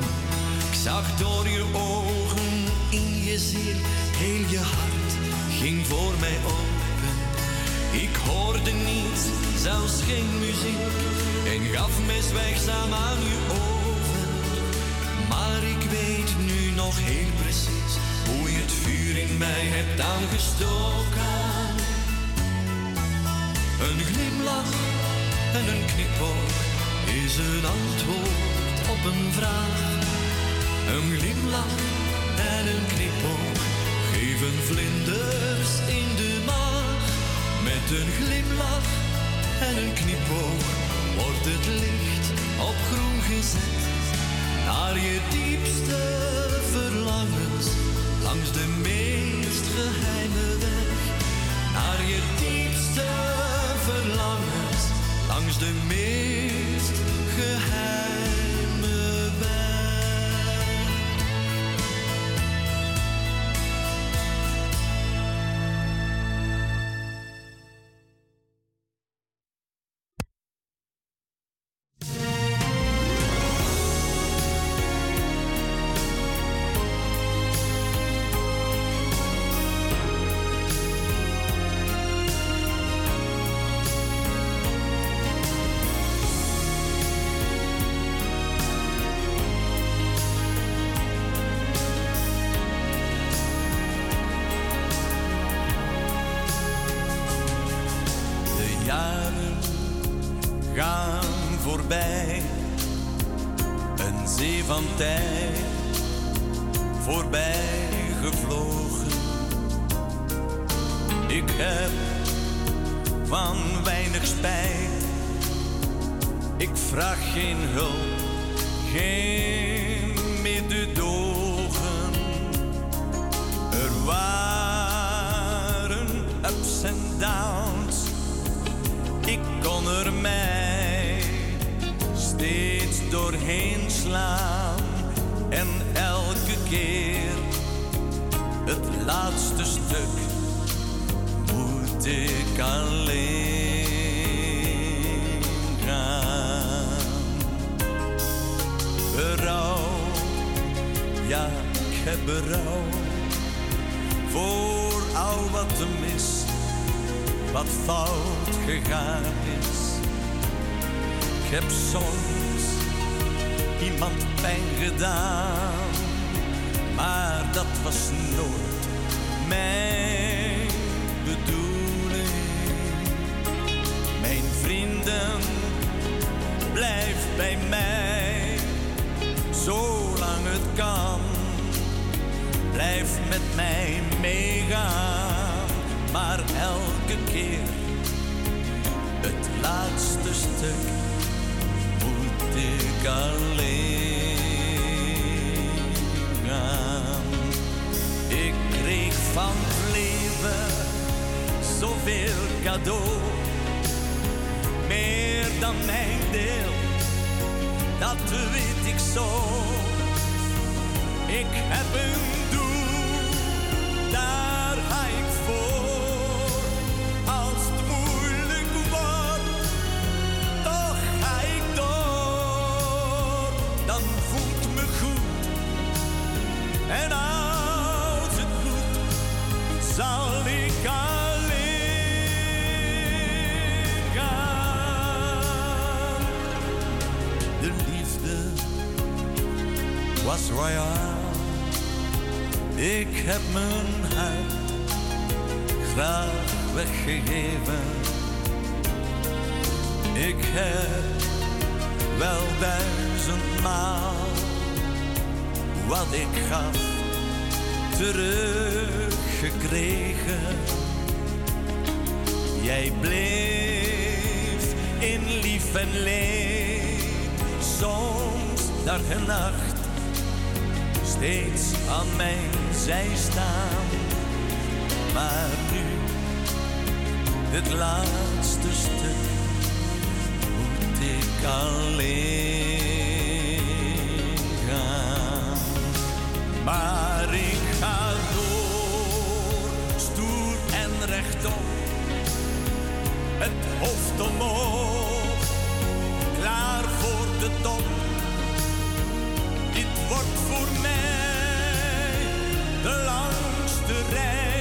Ik zag door je ogen in je ziel, heel je hart ging voor mij open. Ik hoorde niets, zelfs geen muziek, en gaf mij zwijgzaam aan je over. Maar ik weet nu nog heel precies hoe je het vuur in mij hebt aangestoken. Een glimlach en een knipoog is een antwoord op een vraag. Een glimlach en een knipoog geven vlinders in de maag. Met een glimlach en een knipoog wordt het licht op groen gezet. Naar je diepste verlangens langs de meest geheime weg. Naar je diepste verlangens langs de meest geheime was royaal. Ik heb mijn hart graag weggegeven. Ik heb wel duizendmaal wat ik gaf teruggekregen. Jij bleef in lief en leed, soms dag en nacht steeds aan mijn zij staan. Maar nu, het laatste stuk, moet ik alleen gaan. Maar ik het hoofd omhoog, klaar voor de top. Dit wordt voor mij de langste reis,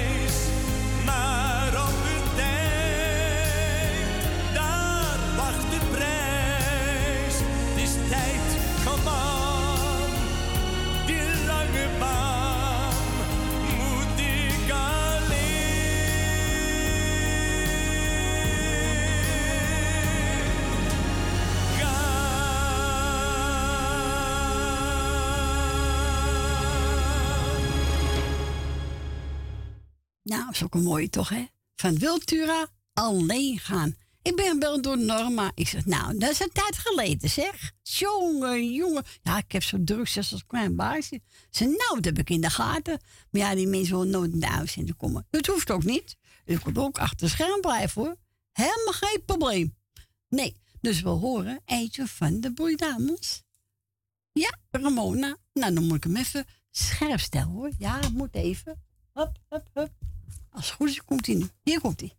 is ook een mooie toch, hè? Van Wiltura alleen gaan. Ik ben gebeld door Norma. Ik zeg, nou, dat is een tijd geleden, zeg. Jongen, jongen. Ja, ik heb zo druk, zelfs als klein baasje. Ze, nou, dat heb ik in de gaten. Maar ja, die mensen willen nooit in de uitzending komen. Dat hoeft ook niet. U kunt ook achter scherm blijven, hoor. Helemaal geen probleem. Nee, dus we horen eentje van de Boeidamels. Ja, Ramona. Nou, dan moet ik hem even scherp stellen, hoor. Ja, moet even. Hup, hup, hup. Als het goed is, komt hij nu. Hier komt hij.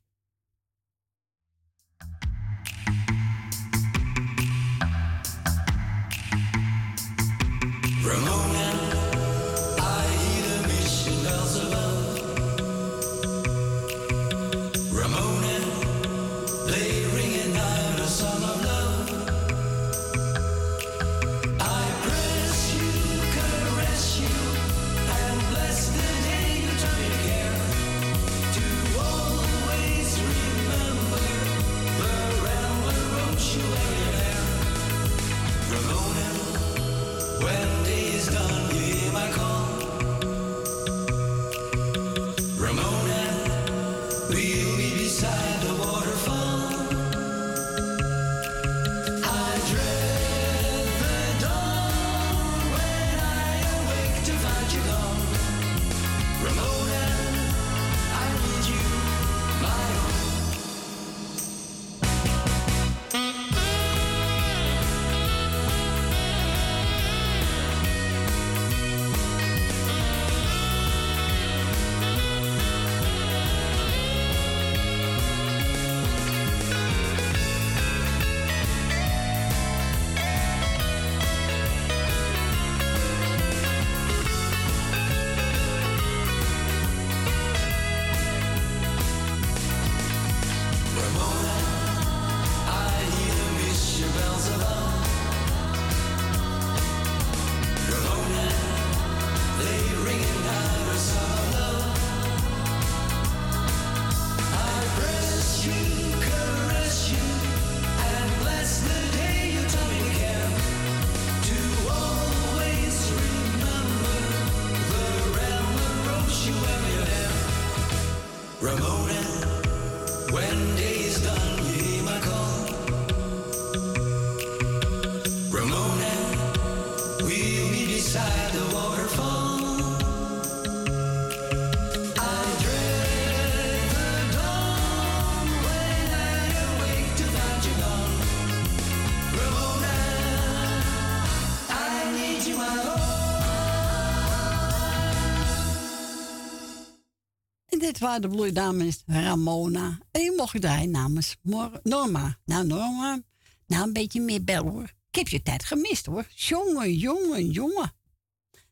Waren de bloeidames Ramona. En die mocht je draaien namens Norma. Nou, Norma, nou een beetje meer bellen hoor. Ik heb je tijd gemist hoor. Jongen, jongen, jongen.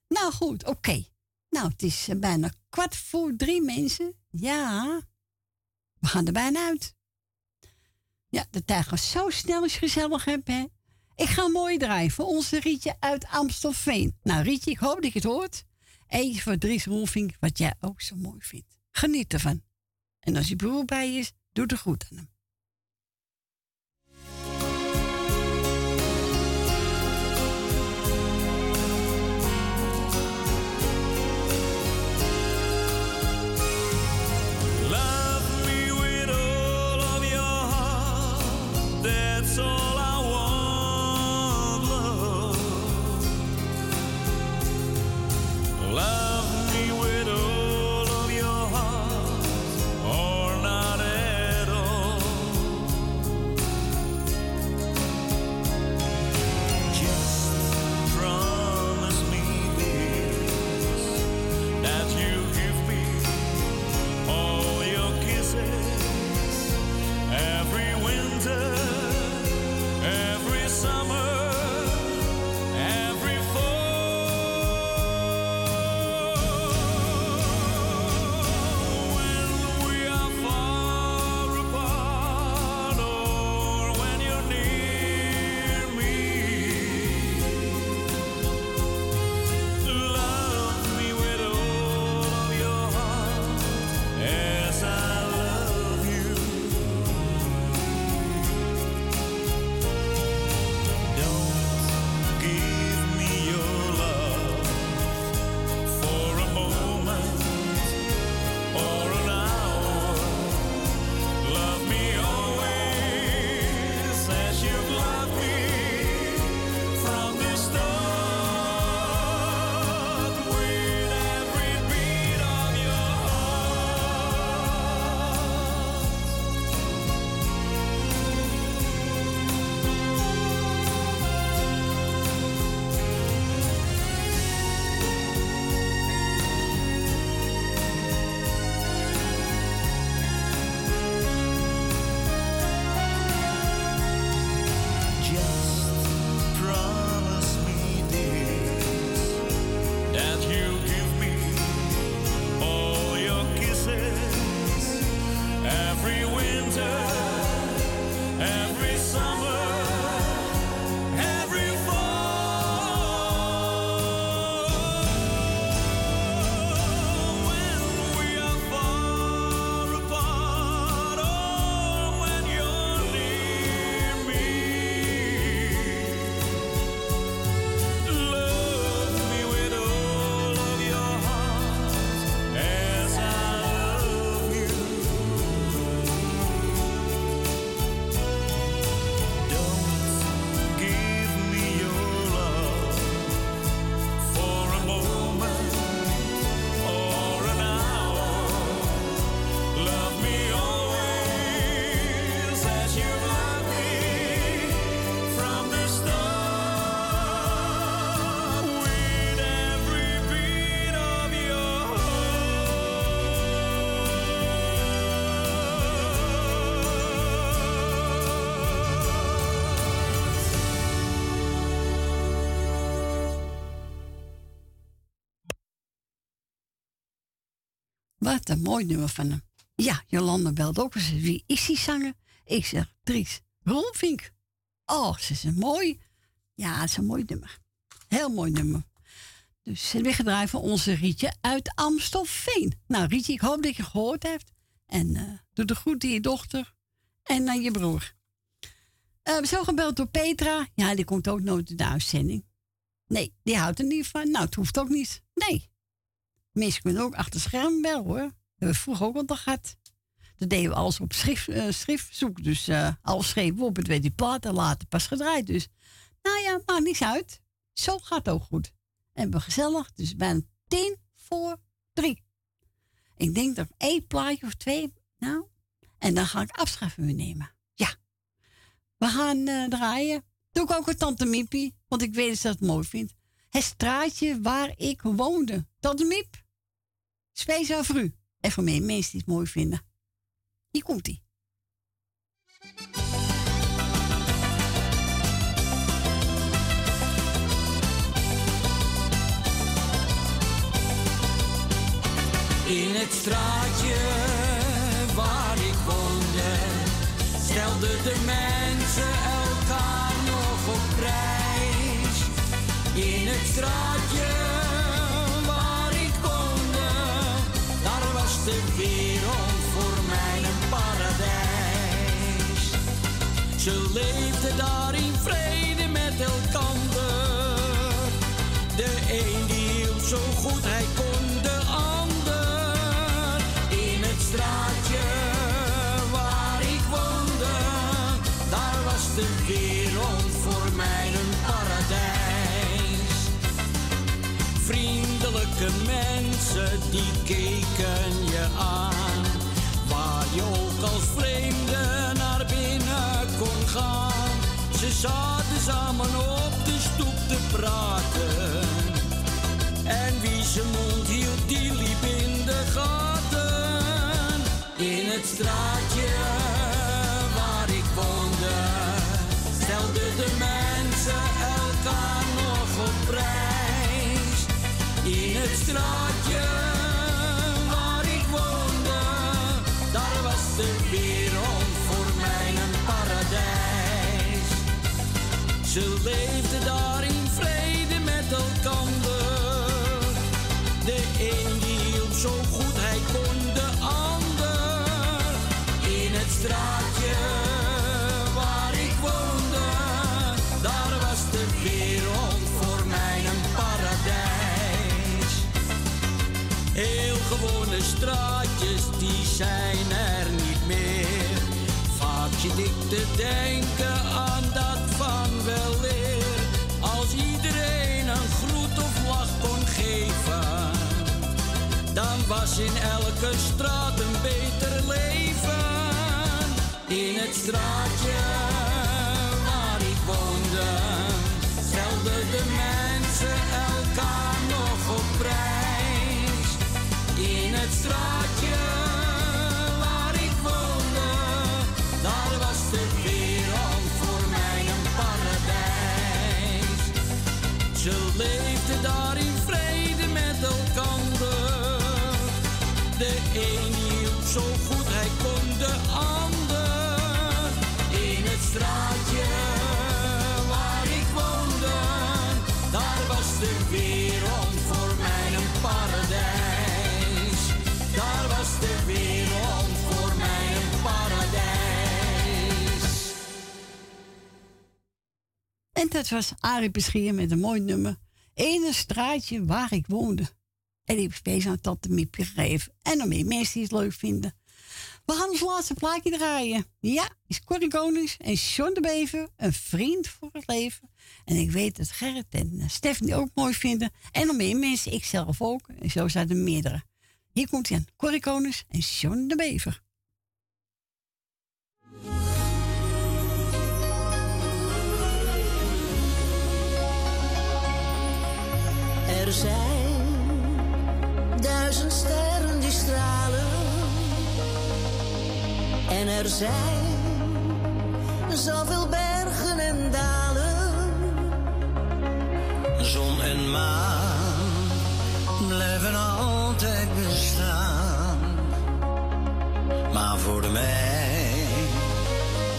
Nou goed, oké. Nou, het is eh, bijna kwart voor drie mensen. Ja, we gaan er bijna uit. Ja, de tijd gaat zo snel als je gezellig hebt, hè. Ik ga mooi draaien voor onze Rietje uit Amstelveen. Nou, Rietje, ik hoop dat je het hoort. Eentje voor Dries Roelvink, wat jij ook zo mooi vindt. Geniet ervan. En als je broer bij je is, doe er goed aan hem. Wat een mooi nummer van hem. Ja, Jolanda belt ook. Wie is die zanger? Ik zeg, Dries Rolfink. Oh, ze is een mooi. Ja, het is een mooi nummer. Heel mooi nummer. Dus ze hebben gedraaid voor onze Rietje uit Amstelveen. Nou, Rietje, ik hoop dat je gehoord hebt. En eh doe de groet aan je dochter en aan je broer. Eh, zijn gebeld door Petra. Ja, die komt ook nooit in de uitzending. Nee, die houdt er niet van. Nou, het hoeft ook niet. Nee. Mensen kunnen ook achter scherm bellen hoor. Dat hebben we vroeger ook al gehad. Dat deden we alles op schrift, eh, schriftzoek. Dus eh alles op. Het werd die plaat en later pas gedraaid. Dus nou ja, maakt niets uit. Zo gaat het ook goed. En we gezellig. Dus bijna tien voor drie. Ik denk dat één plaatje of twee. Nou. En dan ga ik afscheid nemen. Ja. We gaan eh, draaien. Doe ik ook een Tante Miepie. Want ik weet dat ze dat mooi vindt. Het straatje waar ik woonde. Tante Miep. Speciaal voor u. En voor het mooi vinden. Hier komt ie. In het straatje waar ik woonde, stelden de mensen elkaar nog op prijs. In het straatje zo goed hij kon de ander. In het straatje waar ik woonde, daar was de wereld voor mij een paradijs. Vriendelijke mensen die keken je aan, waar je ook als vreemde naar binnen kon gaan. Ze zaten samen op de stoep te praten. En wie zijn mond hield, die liep in de gaten. In het straatje waar ik woonde, stelden de mensen elkaar nog op prijs. In het straatje waar ik woonde, daar was de wereld voor mij een paradijs. Ze leefden daar in vrede met elkander. De een die hield zo goed hij kon de ander. In het straatje waar ik woonde, daar was de wereld voor mij een paradijs. Heel gewone straatjes, die zijn er niet meer. Vaak zit ik te denken aan was in elke straat een beter leven. In het straatje waar ik woonde, stelden de mensen elkaar nog op prijs. In het straatje waar ik woonde, daar was de wereld voor mij een paradijs. Ze leefden daar dat was Arie Beschier met een mooi nummer. Ene straatje waar ik woonde. En die speciaal aan Tante Miepje gegeven. En nog meer mensen die het leuk vinden. We gaan ons laatste plaatje draaien. Ja, is Corrie Konings en John de Bever. Een vriend voor het leven. En ik weet dat Gerrit en eh, Stefan die ook mooi vinden. En nog meer mensen, ik zelf ook. En zo zijn er meerdere. Hier komt hij aan. Corrie Konings en John de Bever. Er zijn duizend sterren die stralen. En er zijn zoveel bergen en dalen. Zon en maan blijven altijd bestaan. Maar voor mij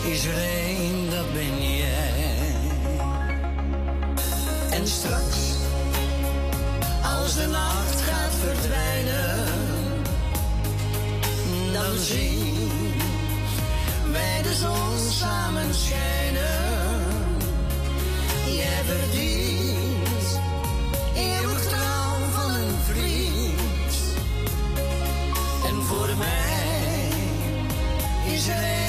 is er één, dat ben jij. En straks, als de nacht gaat verdwijnen, dan zien wij de zon samen schijnen. Jij verdient eeuwig trouw van een vriend. En voor mij is er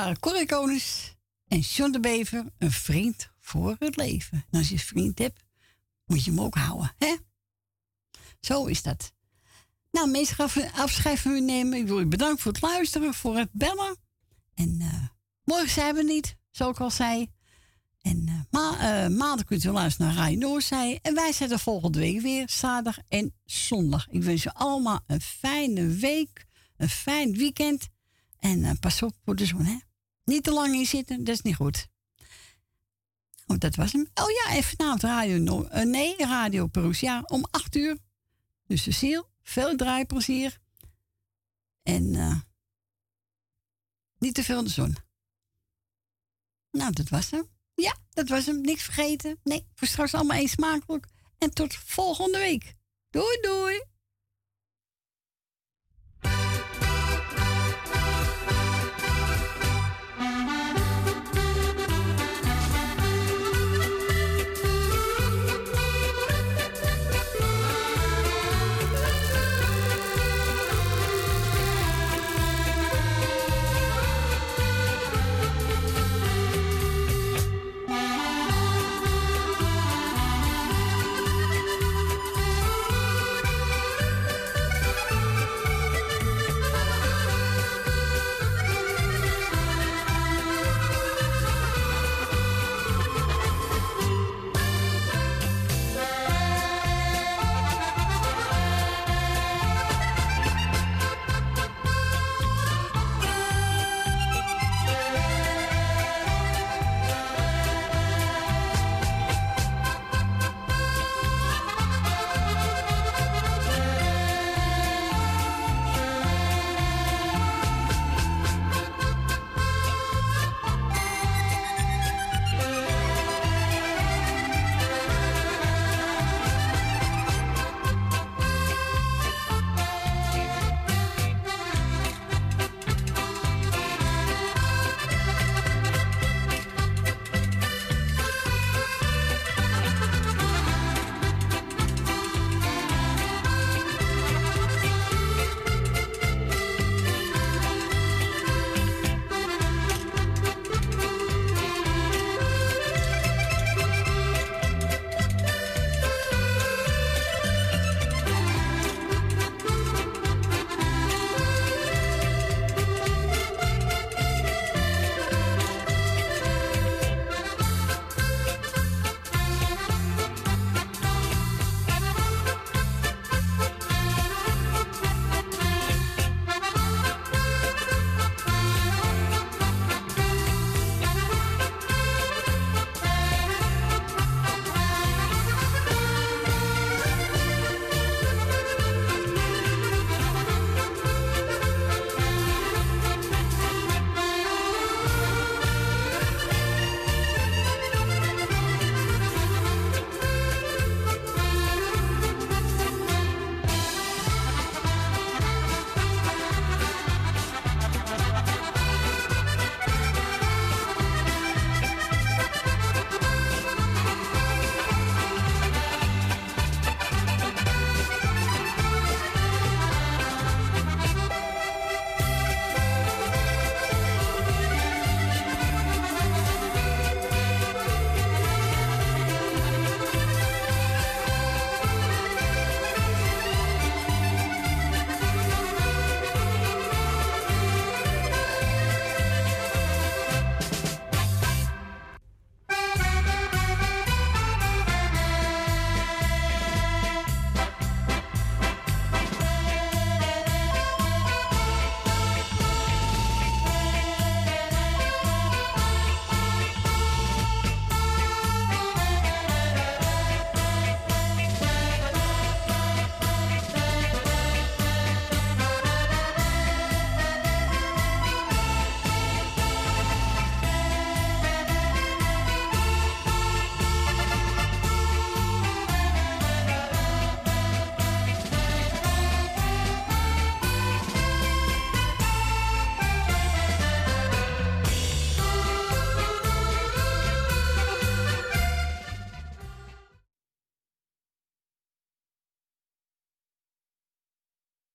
waren Corrie en John de Bever, een vriend voor het leven. En als je een vriend hebt, moet je hem ook houden, hè? Zo is dat. Nou, meestal ga ik afscheid van nemen. Ik wil u bedanken voor het luisteren, voor het bellen. En eh, morgen zijn we niet, zoals ik al zei. En eh, eh, maandag kunt u luisteren naar Radio Noorzij. En wij zijn er volgende week weer, zaterdag en zondag. Ik wens u allemaal een fijne week, een fijn weekend. En pas op voor de zon, hè. Niet te lang in zitten, dat is niet goed. Oh, dat was hem. Oh ja, en vanavond Radio, no eh, nee, Radio Perusia om 8 uur. Dus Cecile, veel draaiplezier. En eh, niet te veel de zon. Nou, dat was hem. Ja, dat was hem. Niks vergeten. Nee, voor straks allemaal eens smakelijk. En tot volgende week. Doei, doei.